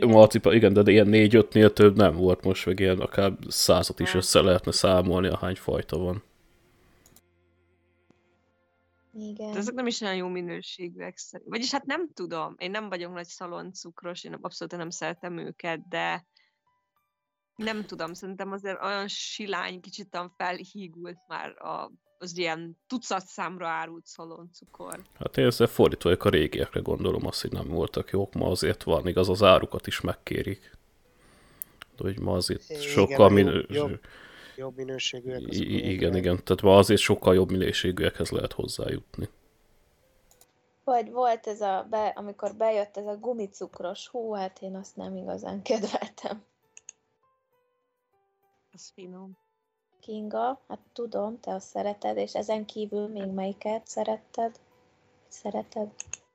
Marcipán, igen, de ilyen négy-ötnél több nem volt most, meg ilyen akár százat is össze lehetne számolni, ahány fajta van. Igen. De ezek nem is olyan jó minőségűek szerint. Vagyis hát nem tudom, én nem vagyok nagy szaloncukros, én abszolút nem szeretem őket, de nem tudom, szerintem azért olyan silány, kicsit felhígult már a, az ilyen tucat számra árult szaloncukor. Hát én ezzel fordítóak a régiekre gondolom azt, hogy nem voltak jók, ma azért van, igaz, az árukat is megkérik. De hogy ma azért igen, sokkal minő... jobb, jobb minőségűek. Azok igen, igen, tehát ma azért sokkal jobb minőségűekhez lehet hozzájutni. Vagy volt ez a, be, amikor bejött ez a gumicukros, hú, hát én azt nem igazán kedveltem. Az finom. Kinga, hát tudom, te azt szereted, és ezen kívül még melyiket szeretted? Szereted?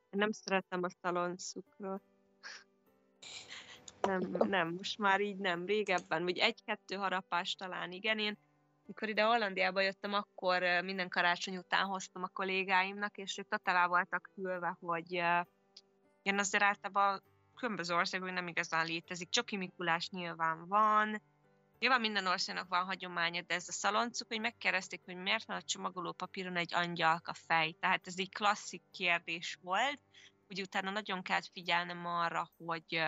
Nem szeretem a szalonszukrot. Nem, nem, most már így nem. Régebben, vagy egy-kettő harapás talán, igen. Én mikor ide Hollandiába jöttem, akkor minden karácsony után hoztam a kollégáimnak, és ők totál voltak hűlve, hogy én azért általában különböző országok nem igazán létezik. Csoki Mikulás nyilván van, Nyilván minden országnak van hagyománya, de ez a szaloncuk, hogy megkérdezték, hogy miért van a csomagoló papíron egy angyalka fej. Tehát ez egy klasszik kérdés volt, hogy utána nagyon kellett figyelnem arra, hogy,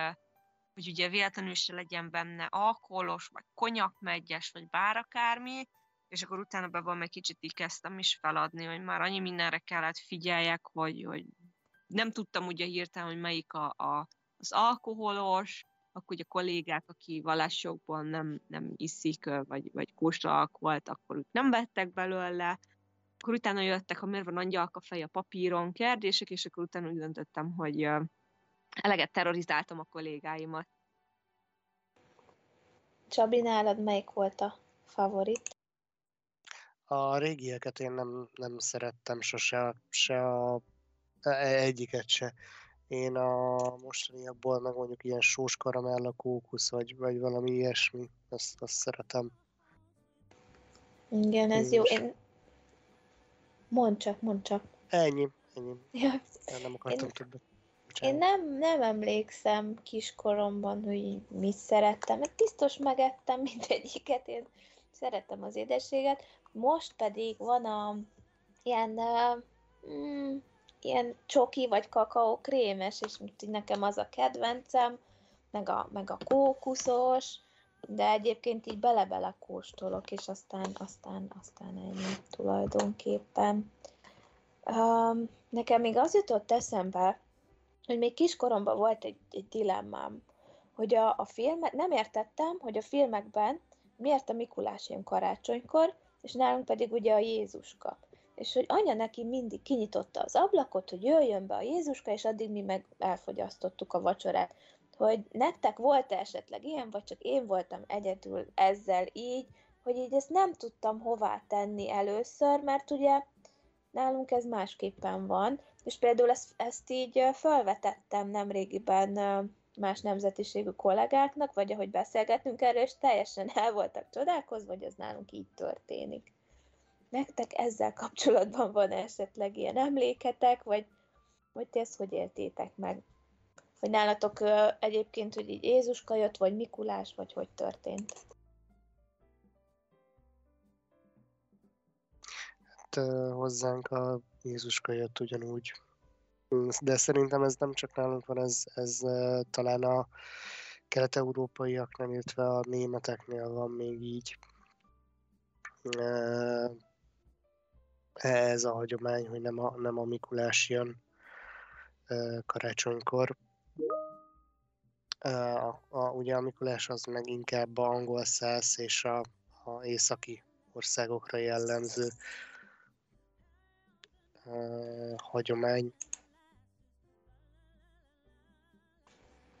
hogy ugye véletlenül se legyen benne alkoholos, vagy konyakmegyes, vagy bár akármi, és akkor utána be van meg kicsit így kezdtem is feladni, hogy már annyi mindenre kellett figyeljek, hogy, hogy nem tudtam ugye hirtelen, hogy melyik a, a, az alkoholos, akkor ugye a kollégák, aki vallásokban nem, nem iszik, vagy, vagy kóstra volt, akkor ők nem vettek belőle, akkor utána jöttek, ha miért van angyalka fej a papíron, kérdések, és akkor utána úgy döntöttem, hogy eleget terrorizáltam a kollégáimat. Csabi, nálad melyik volt a favorit? A régieket én nem, nem szerettem sose, se a, e, egyiket se. Én a mostaniakból meg mondjuk ilyen sós karamella kókusz, vagy, vagy valami ilyesmi, azt, azt szeretem. Igen, ez Én jó. Én... Mondd csak, mondd csak. Ennyi, ennyi. Ja. Én nem akartam én... többet. Én nem, nem emlékszem kiskoromban, hogy mit szerettem. Mert biztos megettem mindegyiket, én szeretem az édességet. Most pedig van a ilyen mm, ilyen csoki vagy kakaó krémes, és nekem az a kedvencem, meg a, meg a kókuszos, de egyébként így bele-bele kóstolok, és aztán, aztán, aztán ennyi tulajdonképpen. Um, nekem még az jutott eszembe, hogy még kiskoromban volt egy, egy dilemmám, hogy a, a filmek, nem értettem, hogy a filmekben miért a Mikulás jön karácsonykor, és nálunk pedig ugye a Jézuska és hogy anya neki mindig kinyitotta az ablakot, hogy jöjjön be a Jézuska, és addig mi meg elfogyasztottuk a vacsorát. Hogy nektek volt esetleg ilyen, vagy csak én voltam egyedül ezzel így, hogy így ezt nem tudtam hová tenni először, mert ugye nálunk ez másképpen van, és például ezt, ezt így felvetettem nemrégiben más nemzetiségű kollégáknak, vagy ahogy beszélgetünk erről, és teljesen el voltak csodálkozva, hogy ez nálunk így történik. Nektek ezzel kapcsolatban van esetleg ilyen emléketek, vagy, vagy ti ezt hogy éltétek meg? Hogy nálatok egyébként, hogy így Jézuska jött, vagy Mikulás, vagy hogy történt? Hát hozzánk a Jézuska jött ugyanúgy. De szerintem ez nem csak nálunk van, ez, ez talán a kelet-európaiaknál, illetve a németeknél van még így. Ez a hagyomány, hogy nem a, nem a Mikulás jön karácsonykor. A, a, ugye a Mikulás az meg inkább a angol száz és a, a északi országokra jellemző uh, hagyomány.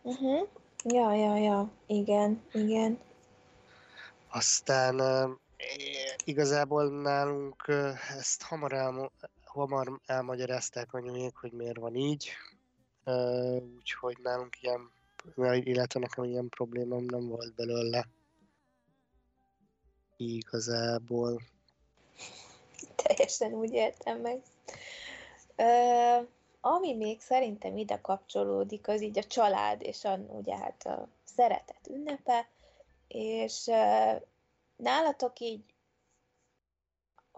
Uh-huh. Ja, ja, ja, igen, igen. Aztán igazából nálunk ezt hamar, elmo- hamar elmagyarázták anyumék, hogy miért van így. Úgyhogy nálunk ilyen, illetve nekem ilyen problémám nem volt belőle. Igazából. Teljesen úgy értem meg. Uh, ami még szerintem ide kapcsolódik, az így a család, és a, ugye hát a szeretet ünnepe, és uh, nálatok így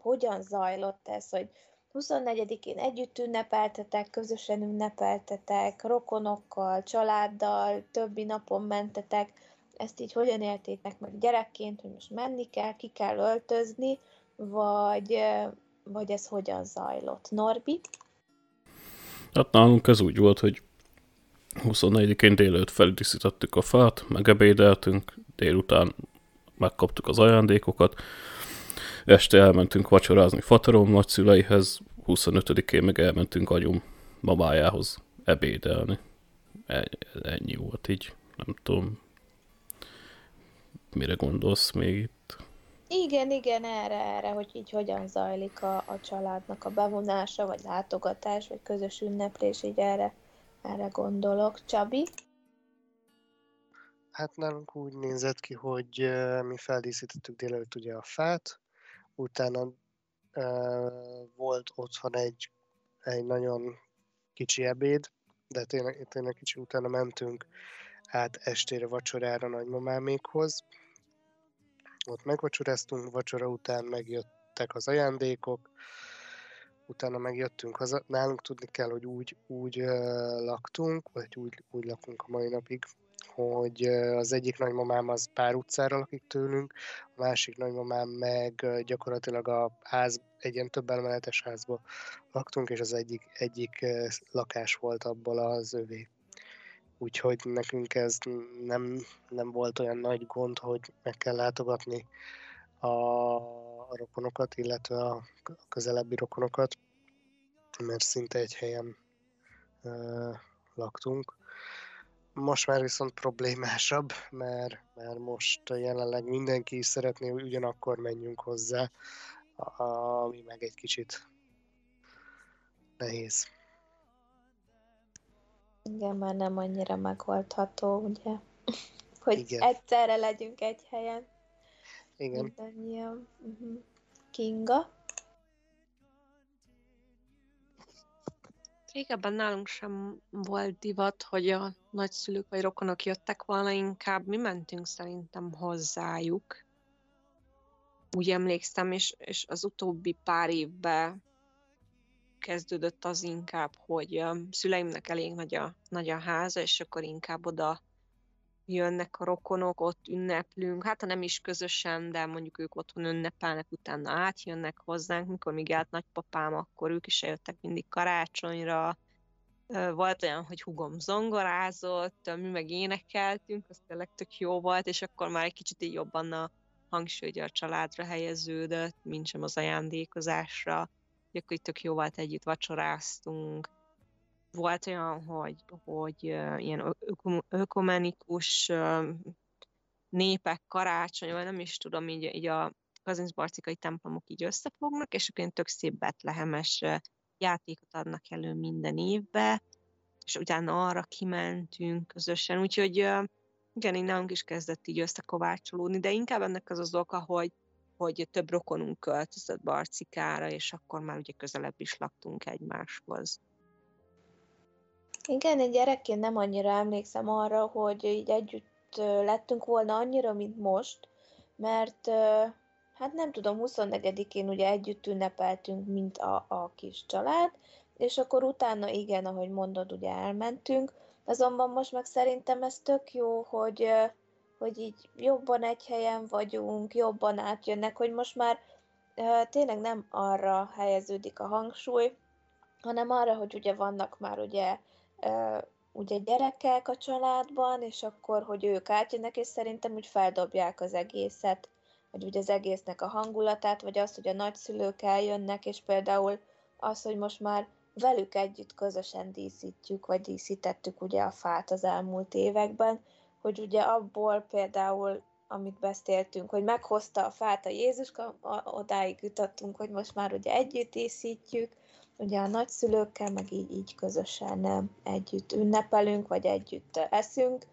hogyan zajlott ez, hogy 24-én együtt ünnepeltetek, közösen ünnepeltetek, rokonokkal, családdal, többi napon mentetek, ezt így hogyan éltétek meg gyerekként, hogy most menni kell, ki kell öltözni, vagy, vagy ez hogyan zajlott? Norbi? Hát nálunk ez úgy volt, hogy 24-én délőtt feldíszítettük a fát, megebédeltünk, délután megkaptuk az ajándékokat, este elmentünk vacsorázni Fatarom nagyszüleihez, 25-én meg elmentünk agyum mamájához ebédelni. Ennyi volt így, nem tudom, mire gondolsz még itt? Igen, igen, erre, erre, hogy így hogyan zajlik a, a családnak a bevonása, vagy látogatás, vagy közös ünneplés, így erre, erre gondolok. Csabi? Hát nálunk úgy nézett ki, hogy mi feldíszítettük délelőtt ugye a fát, utána uh, volt otthon egy, egy nagyon kicsi ebéd, de tényleg, tényleg kicsi utána mentünk át estére vacsorára nagymamámékhoz, ott megvacsoráztunk, vacsora után megjöttek az ajándékok, utána megjöttünk haza. Nálunk tudni kell, hogy úgy, úgy uh, laktunk, vagy úgy, úgy lakunk a mai napig, hogy az egyik nagymamám az pár utcára lakik tőlünk, a másik nagymamám meg gyakorlatilag a ház, egy ilyen több emeletes házba laktunk, és az egyik, egyik lakás volt abból az övé úgyhogy nekünk ez nem, nem volt olyan nagy gond, hogy meg kell látogatni a, a rokonokat, illetve a közelebbi rokonokat, mert szinte egy helyen ö, laktunk. Most már viszont problémásabb, mert, mert most jelenleg mindenki is szeretné, hogy ugyanakkor menjünk hozzá, ami meg egy kicsit nehéz. Igen, már nem annyira megoldható, ugye? Hogy Igen. egyszerre legyünk egy helyen. Igen. Mindannyian. Uh-huh. Kinga? Régebben nálunk sem volt divat, hogy a nagyszülők vagy rokonok jöttek volna, inkább mi mentünk szerintem hozzájuk. Úgy emlékszem, és, és az utóbbi pár évben kezdődött az inkább, hogy a szüleimnek elég nagy a, nagy a háza, és akkor inkább oda jönnek a rokonok, ott ünneplünk, hát ha nem is közösen, de mondjuk ők otthon ünnepelnek, utána átjönnek hozzánk, mikor még állt nagypapám, akkor ők is eljöttek mindig karácsonyra, volt olyan, hogy hugom zongorázott, mi meg énekeltünk, az tényleg tök jó volt, és akkor már egy kicsit így jobban a hangsúly a családra helyeződött, mint sem az ajándékozásra. Akkor itt tök jó volt, együtt vacsoráztunk. Volt olyan, hogy, hogy ilyen ökumenikus népek karácsony, vagy nem is tudom, így, így a kazincbarcikai templomok így összefognak, és akkor tök szép betlehemes játékot adnak elő minden évbe, és utána arra kimentünk közösen, úgyhogy igen, így nálunk is kezdett így összekovácsolódni, de inkább ennek az az oka, hogy hogy több rokonunk költözött Barcikára, és akkor már ugye közelebb is laktunk egymáshoz. Igen, én gyerekként nem annyira emlékszem arra, hogy így együtt lettünk volna annyira, mint most, mert hát nem tudom, 24-én ugye együtt ünnepeltünk, mint a, a kis család, és akkor utána igen, ahogy mondod, ugye elmentünk, azonban most meg szerintem ez tök jó, hogy, hogy így jobban egy helyen vagyunk, jobban átjönnek, hogy most már tényleg nem arra helyeződik a hangsúly, hanem arra, hogy ugye vannak már ugye, ugye gyerekek a családban, és akkor, hogy ők átjönnek, és szerintem úgy feldobják az egészet, vagy ugye az egésznek a hangulatát, vagy azt, hogy a nagyszülők eljönnek, és például az, hogy most már velük együtt közösen díszítjük, vagy díszítettük ugye a fát az elmúlt években, hogy ugye abból például, amit beszéltünk, hogy meghozta a fát a Jézuska, odáig jutottunk, hogy most már ugye együtt díszítjük, ugye a nagyszülőkkel, meg így, így közösen együtt ünnepelünk, vagy együtt eszünk,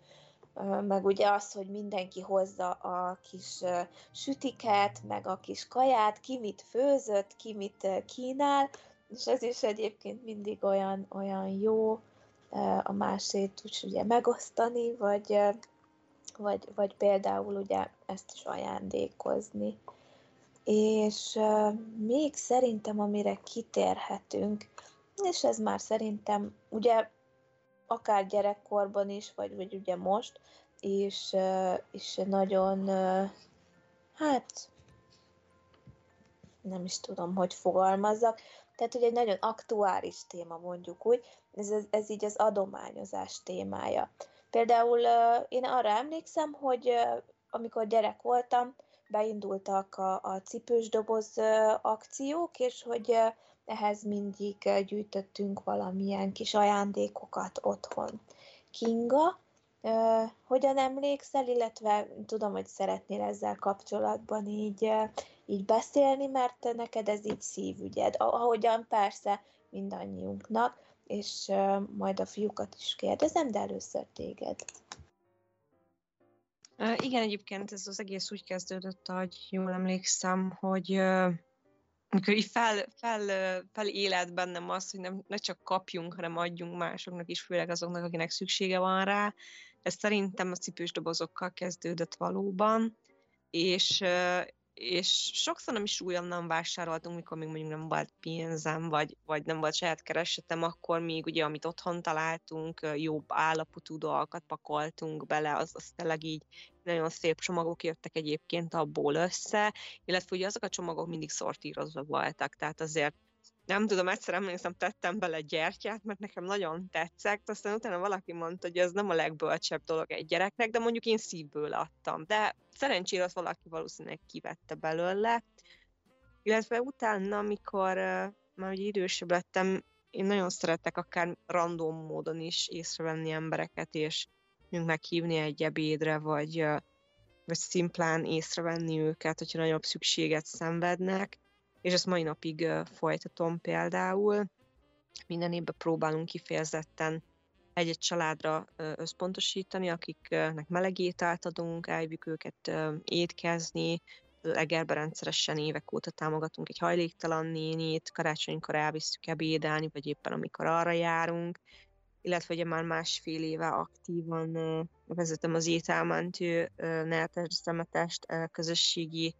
meg ugye az, hogy mindenki hozza a kis sütiket, meg a kis kaját, ki mit főzött, ki mit kínál, és ez is egyébként mindig olyan, olyan jó a másét úgy ugye megosztani, vagy, vagy, vagy például ugye ezt is ajándékozni. És még szerintem, amire kitérhetünk, és ez már szerintem ugye akár gyerekkorban is, vagy, vagy ugye most, és, és nagyon, hát nem is tudom, hogy fogalmazzak, tehát, hogy egy nagyon aktuális téma mondjuk úgy, ez, ez, ez így az adományozás témája. Például én arra emlékszem, hogy amikor gyerek voltam, beindultak a, a cipős doboz akciók, és hogy ehhez mindig gyűjtöttünk valamilyen kis ajándékokat otthon. Kinga, hogyan emlékszel, illetve tudom, hogy szeretnél ezzel kapcsolatban így, így beszélni, mert neked ez így szívügyed, ahogyan persze mindannyiunknak, és majd a fiúkat is kérdezem, de először téged. Igen, egyébként ez az egész úgy kezdődött, hogy jól emlékszem, hogy amikor így fel, fel, fel élet bennem az, hogy nem, ne csak kapjunk, hanem adjunk másoknak is, főleg azoknak, akinek szüksége van rá. Ez szerintem a cipős dobozokkal kezdődött valóban, és, és sokszor nem is újonnan vásároltunk, mikor még mondjuk nem volt pénzem, vagy, vagy nem volt saját keresetem, akkor még ugye, amit otthon találtunk, jobb állapotú dolgokat pakoltunk bele, az, az tényleg így nagyon szép csomagok jöttek egyébként abból össze, illetve ugye azok a csomagok mindig szortírozva voltak, tehát azért nem tudom, egyszer emlékszem, tettem bele gyertyát, mert nekem nagyon tetszett, aztán utána valaki mondta, hogy ez nem a legbölcsebb dolog egy gyereknek, de mondjuk én szívből adtam. De szerencsére az valaki valószínűleg kivette belőle. Illetve utána, amikor már ugye idősebb lettem, én nagyon szeretek akár random módon is észrevenni embereket, és mondjuk meghívni egy ebédre, vagy, vagy szimplán észrevenni őket, hogyha nagyobb szükséget szenvednek és ezt mai napig folytatom például. Minden évben próbálunk kifejezetten egy-egy családra összpontosítani, akiknek melegételt adunk, elvük őket étkezni, Egerben rendszeresen évek óta támogatunk egy hajléktalan nénit, karácsonykor elviszük ebédelni, vagy éppen amikor arra járunk, illetve ugye már másfél éve aktívan vezetem az ételmentő neltes szemetest közösségi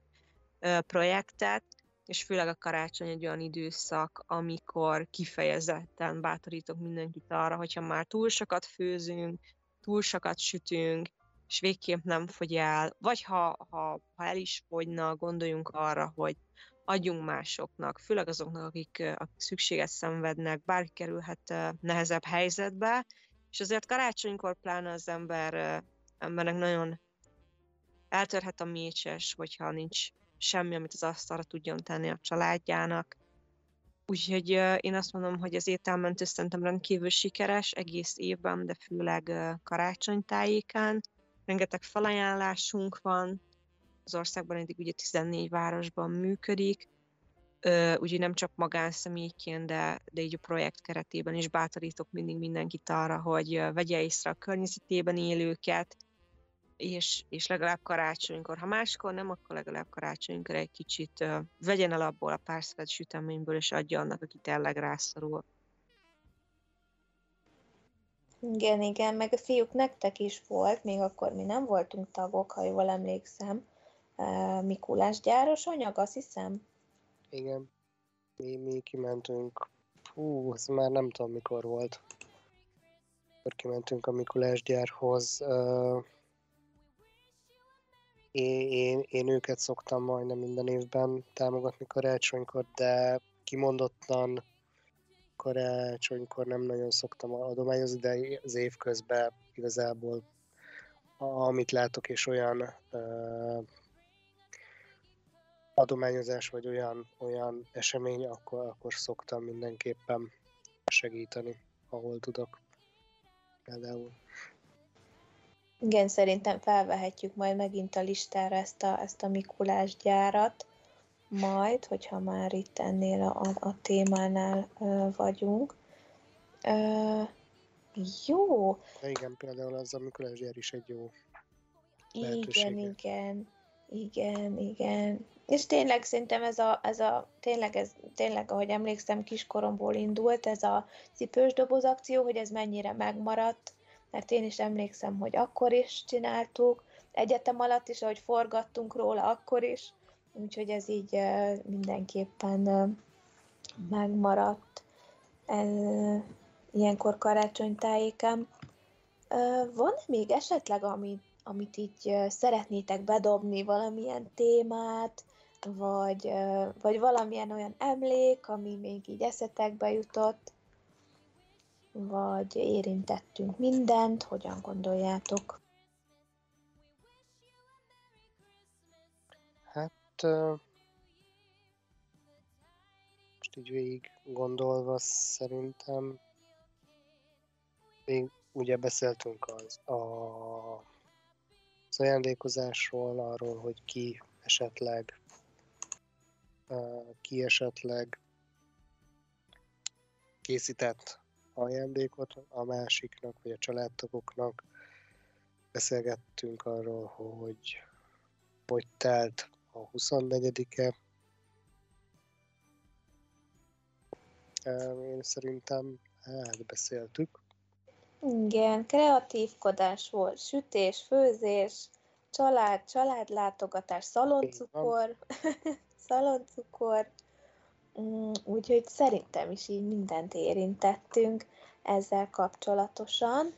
projektet, és főleg a karácsony egy olyan időszak, amikor kifejezetten bátorítok mindenkit arra, hogyha már túl sokat főzünk, túl sokat sütünk, és végképp nem fogy el, vagy ha, ha, ha el is fogyna, gondoljunk arra, hogy adjunk másoknak, főleg azoknak, akik, akik szükséget szenvednek, bárki kerülhet nehezebb helyzetbe, és azért karácsonykor pláne az ember, embernek nagyon eltörhet a mécses, hogyha nincs semmi, amit az asztalra tudjon tenni a családjának. Úgyhogy én azt mondom, hogy az ételmentő szerintem rendkívül sikeres egész évben, de főleg karácsonytájékán. Rengeteg felajánlásunk van, az országban eddig ugye 14 városban működik, úgyhogy nem csak magánszemélyként, de, de így a projekt keretében is bátorítok mindig mindenkit arra, hogy vegye észre a környezetében élőket, és, és legalább karácsonykor. Ha máskor nem, akkor legalább karácsonykor egy kicsit uh, vegyen el abból a pár süteményből, és adja annak, aki tényleg rászorul. Igen, igen, meg a fiúk nektek is volt, még akkor mi nem voltunk tagok, ha jól emlékszem, Mikulás gyáros anyag, azt hiszem. Igen, mi, mi kimentünk, hú, ez már nem tudom mikor volt. Akkor kimentünk a Mikulás gyárhoz. Én, én, én őket szoktam majdnem minden évben támogatni karácsonykor, de kimondottan karácsonykor nem nagyon szoktam adományozni, de az év közben igazából amit látok, és olyan uh, adományozás, vagy olyan, olyan esemény, akkor, akkor szoktam mindenképpen segíteni, ahol tudok. Például. Igen, szerintem felvehetjük majd megint a listára ezt a, ezt a Mikulás gyárat, majd, hogyha már itt ennél a, a, témánál uh, vagyunk. Uh, jó. De igen, például az a Mikulás gyár is egy jó Igen, igen, igen, igen. És tényleg szerintem ez a, ez a tényleg, ez, tényleg, ahogy emlékszem, kiskoromból indult ez a cipős doboz akció, hogy ez mennyire megmaradt, mert én is emlékszem, hogy akkor is csináltuk, egyetem alatt is, ahogy forgattunk róla, akkor is, úgyhogy ez így mindenképpen megmaradt ilyenkor karácsonytájéken. Van még esetleg, amit, amit így szeretnétek bedobni, valamilyen témát, vagy, vagy valamilyen olyan emlék, ami még így eszetekbe jutott, vagy érintettünk mindent, hogyan gondoljátok? Hát most így végig gondolva szerintem még ugye beszéltünk az, a, az ajándékozásról, arról, hogy ki esetleg ki esetleg készített ajándékot a másiknak, vagy a családtagoknak. Beszélgettünk arról, hogy hogy telt a 24-e. Én szerintem átbeszéltük. Igen, kreatívkodás volt, sütés, főzés, család, családlátogatás, szaloncukor. szaloncukor, úgyhogy szerintem is így mindent érintettünk ezzel kapcsolatosan.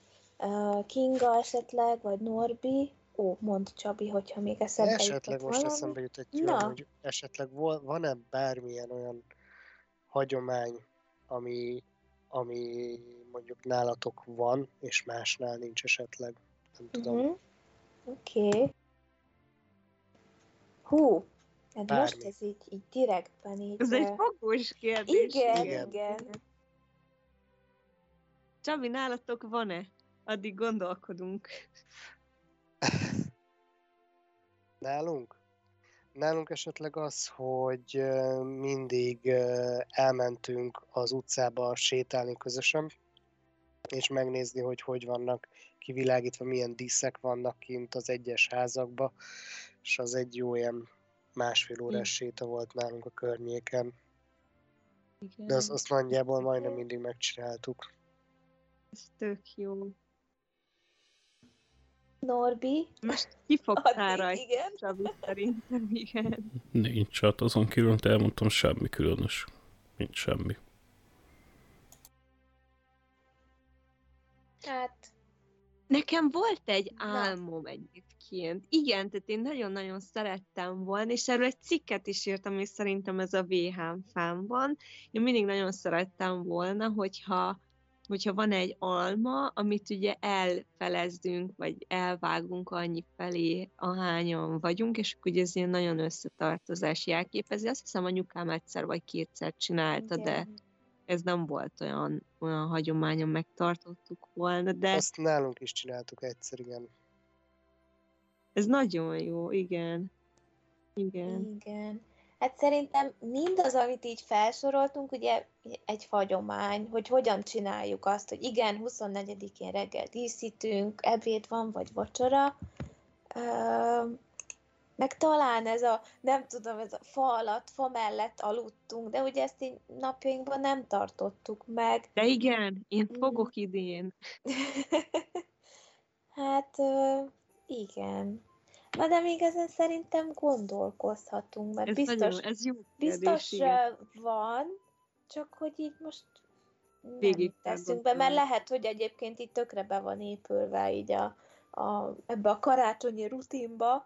Kinga esetleg, vagy Norbi, ó, mond Csabi, hogyha még eszembe Esetleg most valami. eszembe jut egy olyan, hogy esetleg van-e bármilyen olyan hagyomány, ami, ami mondjuk nálatok van, és másnál nincs esetleg. Nem tudom. Uh-huh. Oké. Okay. Hú, Hát Bármi. most ez így, így direktben így... Ez egy fogós kérdés. Igen, igen. igen. Csabi, nálatok van-e? Addig gondolkodunk. Nálunk? Nálunk esetleg az, hogy mindig elmentünk az utcába sétálni közösen, és megnézni, hogy hogy vannak kivilágítva, milyen díszek vannak kint az egyes házakba, és az egy jó ilyen másfél órás séta volt nálunk a környéken. Igen. De azt, azt nagyjából majdnem mindig megcsináltuk. Ez tök jó. Norbi? Most kifogtál rajta, igen. Csabi, szerintem, igen. Nincs, hát azon kívül elmondtam semmi különös. Nincs semmi. Hát... Nekem volt egy álmom egyébként. Igen, tehát én nagyon-nagyon szerettem volna, és erről egy cikket is írtam, és szerintem ez a VH fámban. Én mindig nagyon szerettem volna, hogyha hogyha van egy alma, amit ugye elfelezzünk, vagy elvágunk annyi felé, ahányan vagyunk, és akkor ugye ez ilyen nagyon összetartozás jelképezi. Azt hiszem anyukám egyszer vagy kétszer csinálta, Igen. de ez nem volt olyan, olyan hagyományon megtartottuk volna, de... Azt nálunk is csináltuk egyszer, igen. Ez nagyon jó, igen. Igen. Igen. Hát szerintem mindaz, amit így felsoroltunk, ugye egy fagyomány, hogy hogyan csináljuk azt, hogy igen, 24-én reggel díszítünk, ebéd van, vagy vacsora, Ö, meg talán ez a, nem tudom, ez a fa alatt, fa mellett aludtunk, de ugye ezt így napjainkban nem tartottuk meg. De igen, én Mm. fogok idén. hát igen. Na de még ezen szerintem gondolkozhatunk, mert Ez, biztos, nagyon, ez jó kérdés, biztos igen. van, csak hogy így most nem Végig teszünk be, mert lehet, hogy egyébként itt tökre be van épülve így a, a, ebbe a karácsonyi rutinba,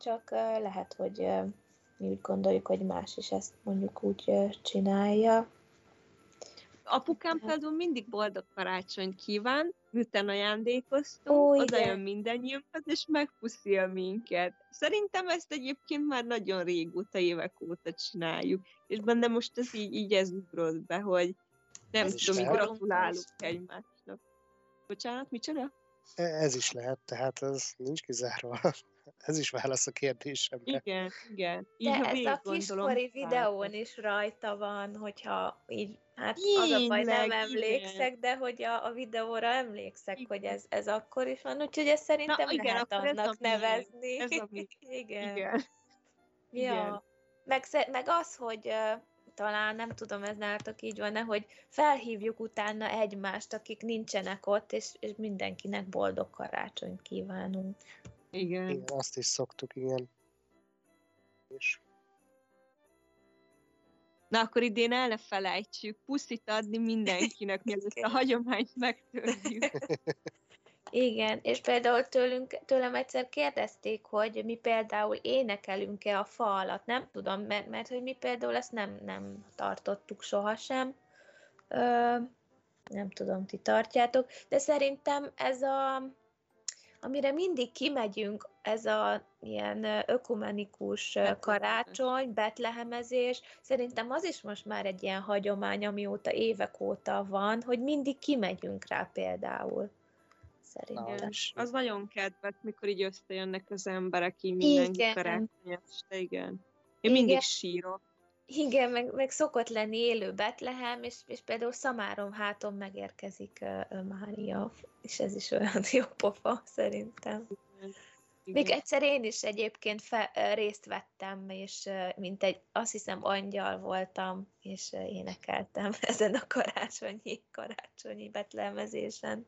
csak lehet, hogy mi úgy gondoljuk, hogy más is ezt mondjuk úgy csinálja. Apukám például mindig boldog karácsony kíván, miután ajándékoztunk, Ó, oda jön mindannyiunkat, és megpuszil minket. Szerintem ezt egyébként már nagyon régóta, évek óta csináljuk. És benne most ez így, így ez ugrott be, hogy nem Ez tudom, lehet. gratulálunk egymásnak. Bocsánat, micsoda? E- Ez is lehet, tehát ez nincs kizárva. Ez is válasz a kérdésemre. Igen, igen. Így, De ez a kiskori videón is rajta van, hogyha így, hát az a baj, nem Tényleg, emlékszek, de hogy a, a videóra emlékszek, hogy Igen. ez, ez akkor is van, úgyhogy ezt szerintem igen, lehet akkor ez a annak miénk, nevezni. ez a Igen. Igen. Ja. igen. Meg, meg az, hogy talán nem tudom, ez nálatok így van-e, hogy felhívjuk utána egymást, akik nincsenek ott, és, és mindenkinek boldog karácsonyt kívánunk. Igen. Igen, azt is szoktuk, igen. És Na akkor idén el ne felejtsük puszit adni mindenkinek, mielőtt a hagyományt megtörjük. Igen, és például tőlünk, tőlem egyszer kérdezték, hogy mi például énekelünk-e a fa alatt. Nem tudom, mert, mert hogy mi például ezt nem, nem tartottuk sohasem. Ö, nem tudom, ti tartjátok, de szerintem ez a, amire mindig kimegyünk, ez a ilyen ökumenikus karácsony, betlehemezés, szerintem az is most már egy ilyen hagyomány, amióta évek óta van, hogy mindig kimegyünk rá például. Szerintem. Is. Az nagyon kedves, mikor így összejönnek az emberek, így mindenki Igen. karácsony este, igen. Én Igen. mindig sírok. Igen, meg, meg szokott lenni élő Betlehem, és, és például Szamárom háton megérkezik ö, Mária, és ez is olyan jó pofa, szerintem. Még Igen. egyszer én is egyébként fe, részt vettem, és mint egy, azt hiszem, angyal voltam, és énekeltem ezen a karácsonyi, karácsonyi betlehemezésen.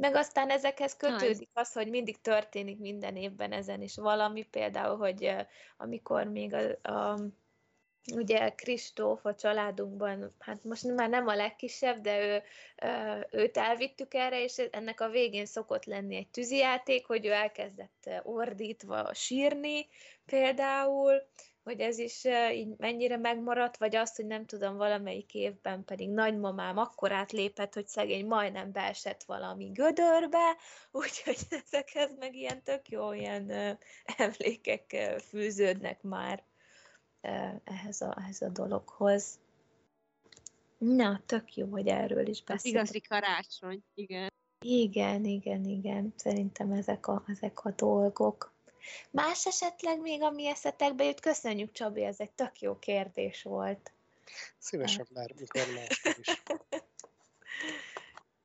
Meg aztán ezekhez kötődik az, hogy mindig történik minden évben ezen is valami, például, hogy amikor még a, a ugye Kristóf a családunkban, hát most már nem a legkisebb, de ő, őt elvittük erre, és ennek a végén szokott lenni egy tűzijáték, hogy ő elkezdett ordítva sírni például, hogy ez is így mennyire megmaradt, vagy azt, hogy nem tudom, valamelyik évben pedig nagymamám akkor átlépett, hogy szegény majdnem beesett valami gödörbe, úgyhogy ezekhez meg ilyen tök jó ilyen emlékek fűződnek már ehhez a, ehhez a dologhoz. Na, tök jó, hogy erről is beszélünk. igazi karácsony, igen. Igen, igen, igen. Szerintem ezek a, ezek a dolgok. Más esetleg még, ami eszetekbe jut? Köszönjük, Csabi, ez egy tök jó kérdés volt. Szívesen bármikor máskor is.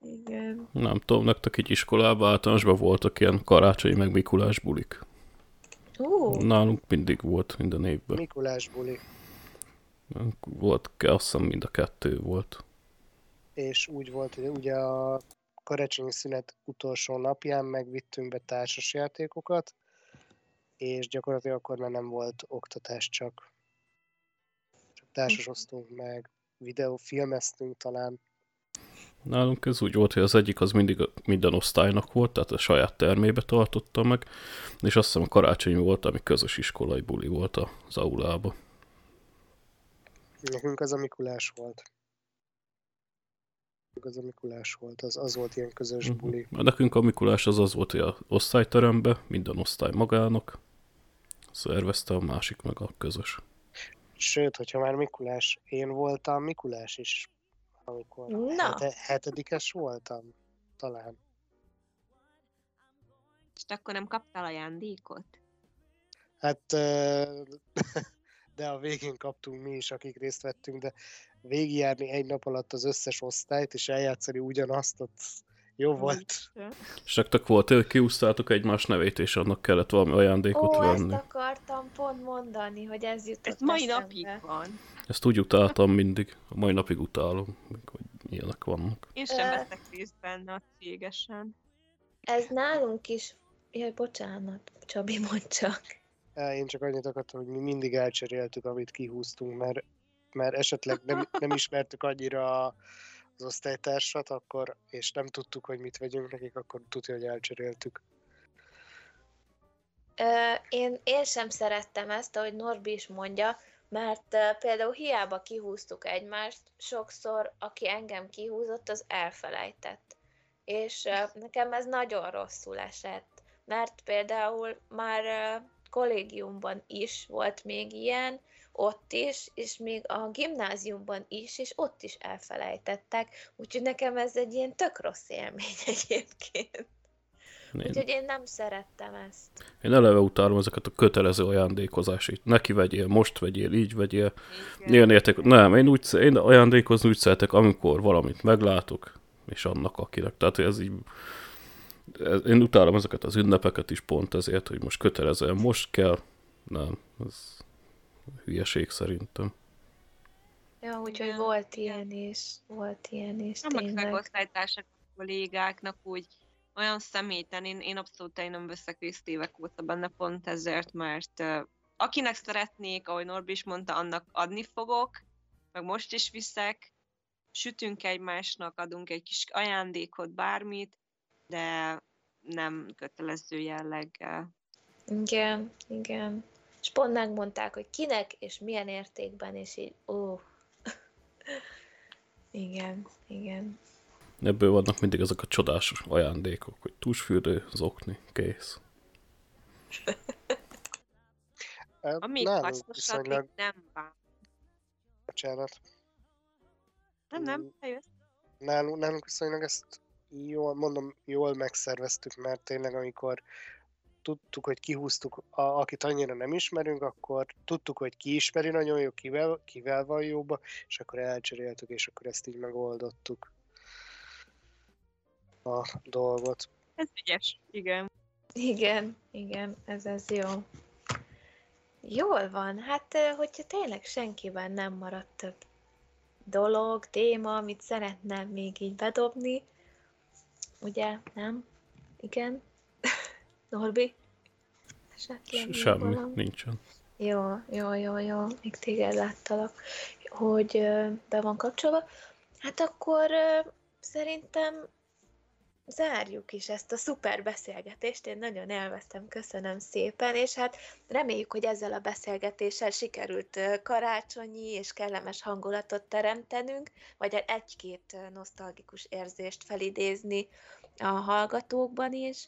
Igen. Nem tudom, nektek így iskolában általánosban voltak ilyen karácsonyi meg Mikulás bulik. Ú, Nálunk mindig volt minden évben. Mikulás buli, Volt, azt hiszem mind a kettő volt. és úgy volt, hogy ugye a karácsonyi szünet utolsó napján megvittünk be társasjátékokat, és gyakorlatilag akkor már nem volt oktatás, csak, csak társasoztunk meg, videófilmeztünk talán. Nálunk ez úgy volt, hogy az egyik az mindig minden osztálynak volt, tehát a saját termébe tartotta meg, és azt hiszem a karácsonyi volt, ami közös iskolai buli volt az aulába. Nekünk az a Mikulás volt. Az a Mikulás volt, az, az volt ilyen közös Mhm. buli. Nekünk a Mikulás az az volt, hogy a osztályterembe, minden osztály magának szervezte, a másik meg a közös. Sőt, hogyha már Mikulás, én voltam Mikulás is, amikor Na. hete, hetedikes voltam, talán. És te akkor nem kaptál ajándékot? Hát, de a végén kaptunk mi is, akik részt vettünk, de végigjárni egy nap alatt az összes osztályt, és eljátszani ugyanazt, ott Jó volt. És nektek volt, hogy kiúztátok egymás nevét, és annak kellett valami ajándékot Ó, venni. ezt akartam pont mondani, hogy ez jutott Ez mai eszembe. napig van. Ezt úgy utáltam mindig, a mai napig utálom, hogy ilyenek vannak. Én sem veszek részt benne a cégesen. Ez nálunk is... Jaj, bocsánat, Csabi, mondd csak. Én csak annyit akartam, hogy mi mindig elcseréltük, amit kihúztunk, mert, mert esetleg nem, nem ismertük annyira az osztálytársat, akkor, és nem tudtuk, hogy mit vegyünk nekik, akkor tudja, hogy elcseréltük. Ö, én, én sem szerettem ezt, ahogy Norbi is mondja, mert ö, például hiába kihúztuk egymást, sokszor aki engem kihúzott, az elfelejtett. És ö, nekem ez nagyon rosszul esett, mert például már ö, kollégiumban is volt még ilyen, ott is, és még a gimnáziumban is, és ott is elfelejtettek, úgyhogy nekem ez egy ilyen tök rossz élmény egyébként. Én, Úgyhogy én nem szerettem ezt. én eleve utálom ezeket a kötelező ajándékozásit. Neki vegyél, most vegyél, így vegyél. Ilyen érték, nem, én, úgy, én ajándékozni úgy szeretek, amikor valamit meglátok, és annak akinek. Tehát ez így, ez, én utálom ezeket az ünnepeket is pont ezért, hogy most kötelezően most kell. Nem, ez hülyeség szerintem. Ja, úgyhogy Igen, volt ilyen is, volt ilyen is, Nem meg tényleg. megosztálytársak, kollégáknak úgy olyan személyten, én, én abszolút én nem veszek részt évek óta benne pont ezért, mert uh, akinek szeretnék, ahogy Norbi is mondta, annak adni fogok, meg most is viszek, sütünk egymásnak, adunk egy kis ajándékot, bármit, de nem kötelező jelleggel. Igen, igen. És pont megmondták, hogy kinek és milyen értékben, és így, ó. igen, igen. Ebből vannak mindig ezek a csodásos ajándékok, hogy tusfürdő, zokni, kész. Nálunk hasznosak, viszonylag, még nem bán. bocsánat, Nem, Mm. nem, eljössz. nálunk, nálunk viszonylag ezt jól, mondom, jól megszerveztük, mert tényleg amikor tudtuk, hogy kihúztuk, a, akit annyira nem ismerünk, akkor tudtuk, hogy ki ismeri nagyon jó, kivel, kivel van jóba, és akkor elcseréltük, és akkor ezt így megoldottuk a dolgot. Ez ügyes, igen. Igen, igen, ez ez jó. Jól van, hát hogyha tényleg senkiben nem maradt több dolog, téma, amit szeretne még így bedobni, ugye, nem? Igen? Norbi? Esetleg Semmi, valami? nincsen. Jó, jó, jó, jó, még téged láttalak, hogy be van kapcsolva. Hát akkor szerintem zárjuk is ezt a szuper beszélgetést. Én nagyon élveztem, köszönöm szépen, és hát reméljük, hogy ezzel a beszélgetéssel sikerült karácsonyi és kellemes hangulatot teremtenünk, vagy egy-két nosztalgikus érzést felidézni a hallgatókban is.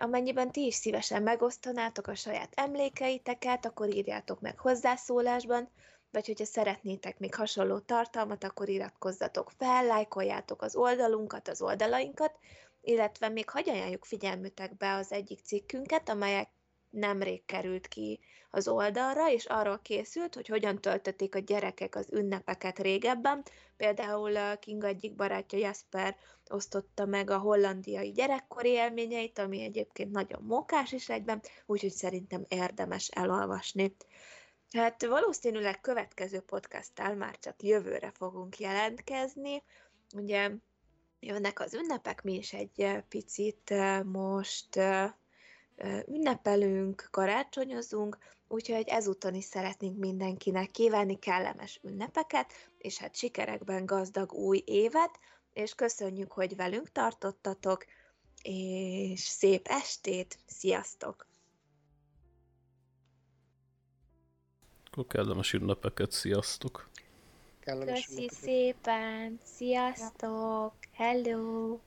Amennyiben ti is szívesen megosztanátok a saját emlékeiteket, akkor írjátok meg hozzászólásban, vagy hogyha szeretnétek még hasonló tartalmat, akkor iratkozzatok fel, lájkoljátok az oldalunkat, az oldalainkat, illetve még hagy ajánljuk figyelmütekbe az egyik cikkünket, amelyek nemrég került ki az oldalra, és arról készült, hogy hogyan töltötték a gyerekek az ünnepeket régebben. Például a Kinga egyik barátja Jasper osztotta meg a hollandiai gyerekkori élményeit, ami egyébként nagyon mókás is egyben, úgyhogy szerintem érdemes elolvasni. Hát valószínűleg következő podcasttal már csak jövőre fogunk jelentkezni. Ugye jönnek az ünnepek, mi is egy eh, picit eh, most eh, eh, ünnepelünk, karácsonyozunk, úgyhogy ezúton is szeretnénk mindenkinek kívánni kellemes ünnepeket, és hát sikerekben gazdag új évet, és köszönjük, hogy velünk tartottatok, és szép estét, sziasztok! Akkor kellemes ünnepeket, sziasztok! Kellemes Köszi ünnepeket. szépen, sziasztok, hello!